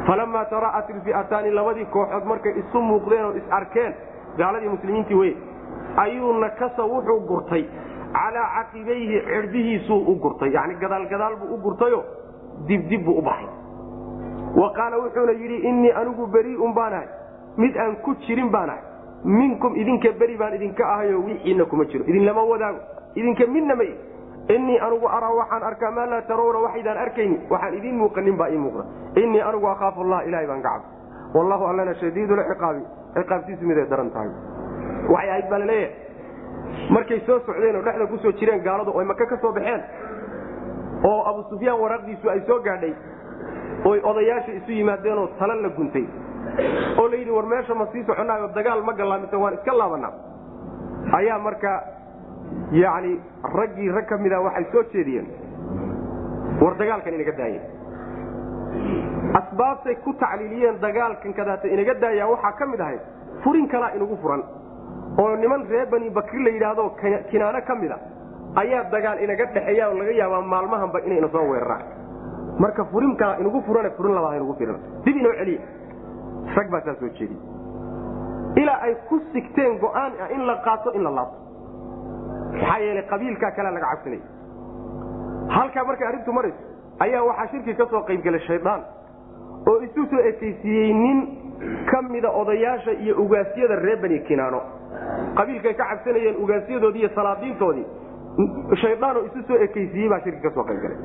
falamaa tara'at ilfi'ataani labadii kooxood markay isu muuqdeen oo is arkeen gaaladii muslimiintii wey ayuu nakasa wuxuu gurtay calaa caqibayhi cirbihiisuu u gurtay yani gadaalgadaal buu u gurtayo dibdib buu u baxay wa qaala wuxuuna yidhi innii anigu berii'un baanahay mid aan ku jirin baanahay minkum idinka beri baan idinka ahayo wixiina kuma jiro idinlama wadaago idinka midna ma innii anigu araa waxaan arkaa maa laa tarawna waxaydaan arkayni. Waxaan idiin muuqanin baa ii muuqda. Innii anigu akhaafu allah ilahay baan ka cabsa wallahu allana shadiidulciqaabi ciqaabtiisu miday daran tahay. Waxay ahayd baa la leeyahay markay soo socdeen oo dhexda ku soo jireen gaaladu oy maka ka soo baxeen oo abu sufyaan waraaqdiisu ay soo gaadhay oy odayaasha isu yimaadeenoo tala la guntay oo la yidhi war meesha ma sii soconaayo dagaal ma gallaamita waan iska laabanaa ayaa marka yacni raggii rag ka mida waxay soo jeediyeen. War dagaalkan inaga daaya asbaabtay ku tacliiliyeen dagaalkan kadaata inaga daaya waxaa ka mid ahayd furin kalaa inagu furan. Oo niman reer bani bakri la yidhaahdo kinaano ka mid a ayaa dagaal inaga dhexeeya oo laga yaabaa maalmahanba inayna soo weeraraan. Marka furinkaa inagu furan furin labaad inagu firan dib inoo celiya rag baa saa soo jeediye ilaa ay ku sigteen go'aan ah in la qaato in la laabto maxaa yeelay qabiilkaa kalea laga cabsanaya halkaa markay arrintu marayso ayaa waxaa shirki ka soo qaybgelay shaydaan oo isu soo ekaysiiyey nin ka mida odayaasha iyo ugaasyada reer bani kinaano. Qabiilkay ka cabsanayeen ugaasyadoodii iyo salaadiintoodii shaydaanoo isu soo ekaysiiyey baa shirki ka soo qaybgalay.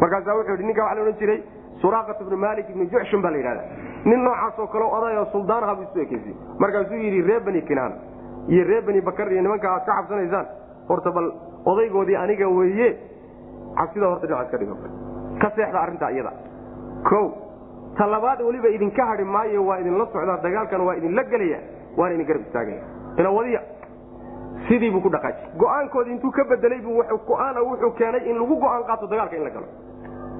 Markaasaa wuxuu yidhi ninka waxa la odhan jiray suraaqat ibnu malik ibnu juxshun baa la yidhahda nin noocaasoo kale oday oo suldaanaha buu isu ekaysiiyey markaasuu yidhi reer bani kinaan iyo reer bani bakar iyo nimanka aad ka cabsanaysaan. Horta bal odaygoodii aniga weeye. Cabsida horta dhinac iska dhigo. Ka seexda arrintaa iyada. O ta weliba idinka hadhi maayo waa idinla socdaa dagaalkan waa idinla gelaya waana idin garab istaagaya. Ina wadiya sidii buu ku dhaqaaji. Go'aankoodii intuu ka bedelay buu go'aana wuxuu keenay in lagu go'aan qaato dagaalka in la galo.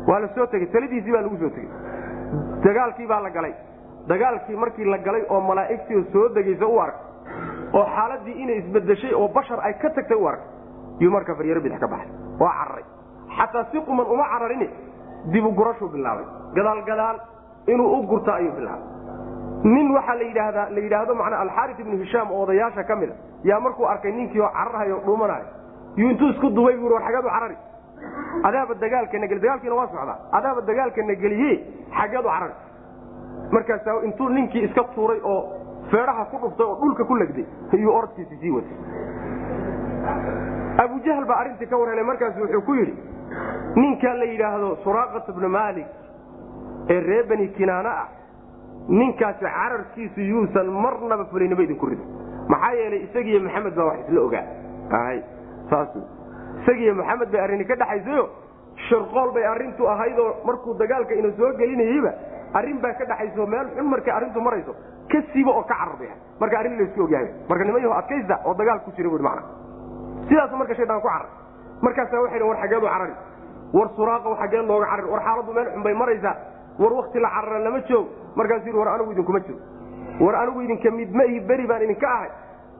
Waa la soo tegey. Taladiisii baa lagu soo tegey. Dagaalkii baa la galay. Dagaalkii markii la galay oo malaa'igtii soo degaysa u ark oo xaaladii inay isbedeshay oo bashar ay ka tagtay u ark yuu marka faryaro bidix ka baxay. Waa cararay xataa si quman uma cararin dibu gurashuu bilaabay. Gadaal gadaal inuu u gurto ayuu bilaabay. Nin waxaa la yidhaahdaa la yidhaahdo macnaa alxaaris ibnu hishaam oo odayaasha ka mid a yaa markuu arkay ninkii oo cararahayo dhuumanayo yuu intuu isku dubay buu war xageedu carari. Adaaba dagaalkana dagaalkiina waa socdaa. Adaaba dagaalkana geliye xageedu carari. Markaasaa intuu ninkii iska tuuray oo feedhaha ku dhuftay oo dhulka ku legday iyuu orodkiisi sii watay abujahl baa arrintii ka warhelay markaas wuxuu ku yidhi ninka la yidhaahdo suraaqat bnu maalik ee reer bani kinaana ah ninkaasi cararkiisu yuusan marnaba fulinimo idinku ridin maxaa yeelay isagiiyo maxamed baa wax isla ogaa. Isagiiyo maxamed bay arrini ka dhexaysayo shirqool bay arrintu ahaydoo markuu dagaalka ina soo gelinayeyba arrin baa ka dhexayso meel xun markay arrintu marayso ka siiba oo ka carar bay marka arrin laysku ogyahay. Marka nimanyaho adkaysta oo dagaal ku jira mana sidaasu marka shaydaan ku carar. Markaasaa waxay war xageedu carari war suraaqa xagee looga carari war xaaladdu meel xun bay maraysaa. War wakti la carara lama joog. Markaasuu yidhi war anigu idinkuma jiro war anigu idinka mid ma beri baan idinka ahay.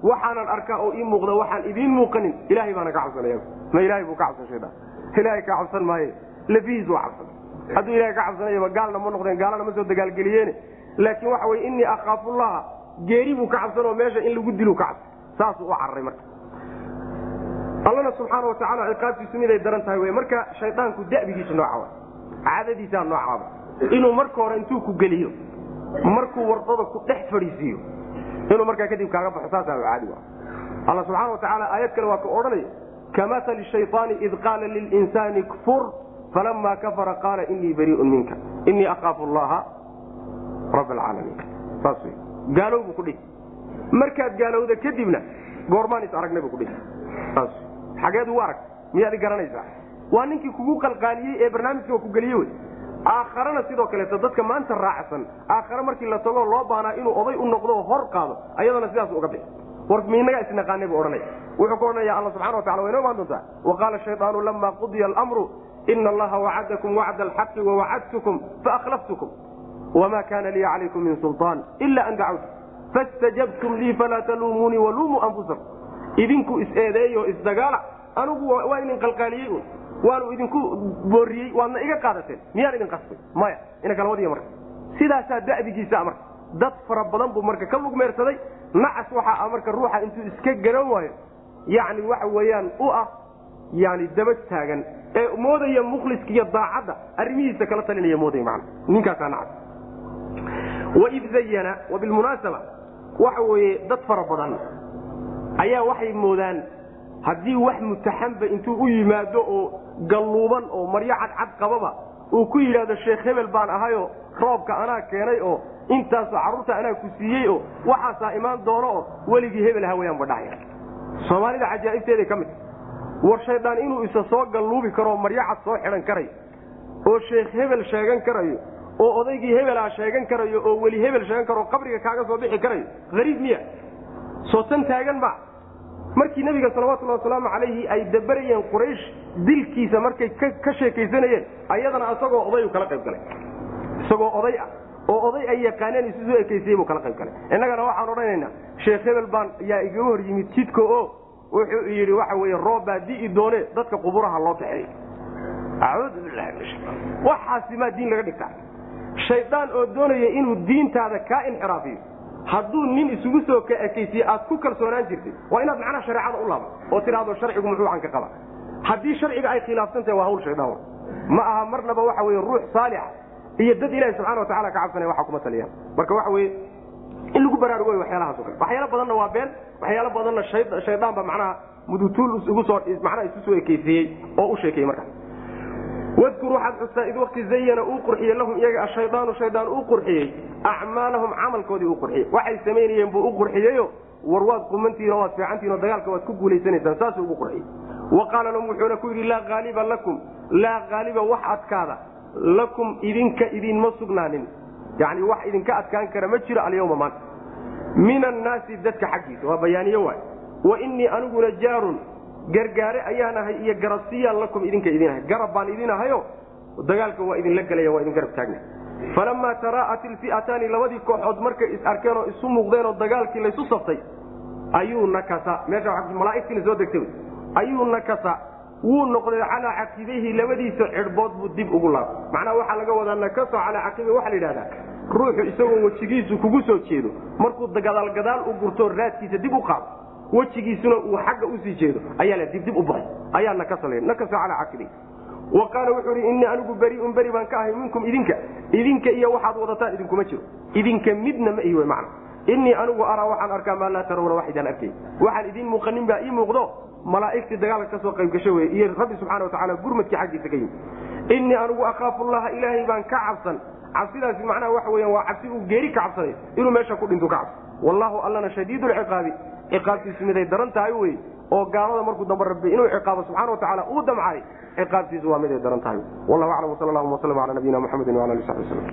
Waxaanan arkaa oo ii muuqda waxaan idiin muuqanin. Ilaahay baana ka cabsanaya. Ma ilahay buu ka cabsan shaydaan ilaahay ka cabsan maaye. Lafihiis waa cabsan hadduu ilahay ka cabsanayaba gaalna ma noqdeen gaalana ma soo dagaalgeliyeene. Laakiin waxa weye innii akhaafullaha geeri buu ka cabsan oo meesha in lagu dilu ka cabsan saasuu u cararay marka. Allana subxaana watacaala ciqaabtiisu miday daran tahay wey marka shaydaanku da'bigiisu nooca caadadiisaa noocaaba inuu marka hore intuu ku geliyo markuu wardada ku dhex fadhiisiiyo inuu markaa kadib kaaga baxo saasaa caadi alla subxaana watacaala aayad kale waa ka odhanaya kamatali shayطaani id qaala lilinsaani kfur falama kafara qaala inii bariiun minka inii akaafu allaha rab alcaalamiin saas wey gaalow buu ku dhihi markaad gaalowda kadibna goormaan is aragnay buu ku dhihi saas xageed ugu arag miyaad garanaysaa? Waa ninkii kugu qalqaaliyey ee barnaamijka ku geliye wey. Aakharana sidoo kaleeto dadka maanta raacsan aakhare markii la tago loo baanaa inuu oday u noqdo oo hor qaado ayadana sidaas uga bixi. War miinagaa isnaqaanay buu odhanaya. Wuxuu ka odhanaya alla subxana watacala way noo imaan doontaa? Wa qaala shayطaanu lama qudiya almru ina allaha wacadakum wacda alxaqi wawacadtukum faakhlaftukum wma kana lii calaykum min sulطaan ila an dacawtu fastajabtum lii falaa taluumuunii waluumuu anfusakum idinku is-eedeeyo isdagaala anugu waa idin qalqaaliyey un waanu idinku booriyey waadna iga qaadateen miyaan idin qasbay maya ina kala wadiya marka sidaasaa da'digiisa marka dad fara badan buu marka ka lugmeersaday nacas waxaa marka ruuxa intuu iska garan waayo yani waxa weeyaan u ah yani daba taagan ee moodaya mukhliska iyo daacadda arrimihiisa kala talinaya moodaya man ninkaasaa nacas waid zayana wabilmunaasaba waxa weeye dad fara badan ayaa waxay moodaan haddii wax mutaxamba intuu u yimaado oo galluuban oo maryo cadcad qababa uu ku yidhaahdo sheekh hebel baan ahayoo roobka anaa keenay oo intaasoo carruurta anaa ku siiyey oo waxaasaa imaan doono oo weligii hebel hawayaan badhahaya soomaalida cajaa'ibteeday ka mid war shaydaan inuu isa soo galluubi karoo maryo cad soo xidhan karayo oo sheekh hebel sheegan karayo oo odaygii hebelaa sheegan karayo oo weli hebel sheegan karo qabriga kaaga soo bixi karayo hariib miya. Soo tan taagan ma markii nebiga salawatullahi wasalaamu calayhi ay dabarayeen quraysh dilkiisa markay ka sheekaysanayeen ayadana isagoo odayu kala qayb galay. Isagoo oday ah oo oday ay yaqaaneen isu soo ekeysayey buu kala qayb galay. Innagana waxaan odhanaynaa sheekh hebel baan yaa igaga hor yimid jidka oo wuxuu yidhi waxa weye roob baa di'i doone dadka quburaha loo kaxeey acuudu billahi waxaasi maa diin laga dhigtaa. Shaydaan oo doonaya inuu diintaada kaa inxiraafiyo. Hadduu nin isugu soo ka ekaysiye aad ku kalsoonaan jirtay waa inaad macnaha shareecada u laabo oo tidhaahdo sharcigu muxuu aan ka qaba haddii sharciga ay khilaafsan tahay waa hawl shaydaan ma aha marnaba waxa weye ruux saalixa iyo dad ilahi subxana watacala ka cabsanaya waxa kuma taliyaan. Marka waxa weye lagu baraarugo way waxyaalahaas o waxyaalo badanna waa been waxyaalo badanna shaydaan macnaha mudutuul igu soo macnaha isu soo ekeysiiyey oo u sheekeeyey markaas wadkur waxaad xustaa id wakti zayana uu qurxiyey lahum iyaga ashaydaanu shaydaan uu qurxiyey acmaalahum camalkoodii uu qurxiyey waxay samaynayeen buu u qurxiyeyo war waad qumantihin oo waad fiicantihin oo dagaalka waad ku guulaysanaysaan saasuu ugu qurxiyey wa qaala lahum wuxuuna ku yidhi laa haaliba lakum laa haaliba wax adkaada lakum idinka idinma sugnaanin. Yani wax idinka adkaan kara ma jiro alyawma maanta min annaasi dadka xaggiisa. Waa bayaaniye waay. Wa innii aniguna jaarun. Gargaare ayaan ahay iyo garabsiyaan lakum idinka idin ahay. Garab baan idin ahayo dagaalka waa idinla gelaya waa idin garab taagna falamaa taraa'at ilfi'ataani labadii kooxood markay is arkeen oo isu muuqdeen oo dagaalkii laysu saftay ayuu nakasa. Meesha malaaigtiina soo degtay ayuu nakasa. Wuu noqday calaa caqibayhi labadiisa cidhbood buu dib ugu laabay macnaha waxaa laga wadaa nakaso calaa caqiba waxaa la yidhahdaa ruuxu isagoo wejigiisu kugu soo jeedo. Markuu gadaalgadaal u gurto raadkiisa dib u qaado wejigiisuna uu xagga u sii jeedo. Ayaa la dibdib u baxay ayaa nakasa la nakaso calaa caqibayhi wa qaala wuxuu ihi innii anigu beriun beri baan ka ahay minkum idinka. Idinka iyo waxaad wadataan idinkuma jiro. Idinka midna ma ihi w macna. Innii anigu araa waxaan arkaa maa laa tarawna wax idaan arkay. Waxaan idiin muuqanin baa ii muuqdo. Malaa'igtii dagaalka ka soo qayb gasho wey iyo rabbi subxana watacaala gurmadkii xaggiisa ka yimid. Innii anigu akhaafu llaha ilaahay baan ka cabsan cabsidaasi macnaha waxa weyan waa cabsi uu geeri ka cabsanay inuu meesha ku dhintu ka cabso wallahu allana shadiidu lciqaabi ciqaabtiisu miday daran tahay wey oo gaalada markuu dambe rabbi inuu ciqaabo subxana watacaala uu damcay ciqaabtiisu waa miday daran tahay. Wallahu aclam wsal allahuma waslm ala nabiyina muxamedi wala ali sabi wslm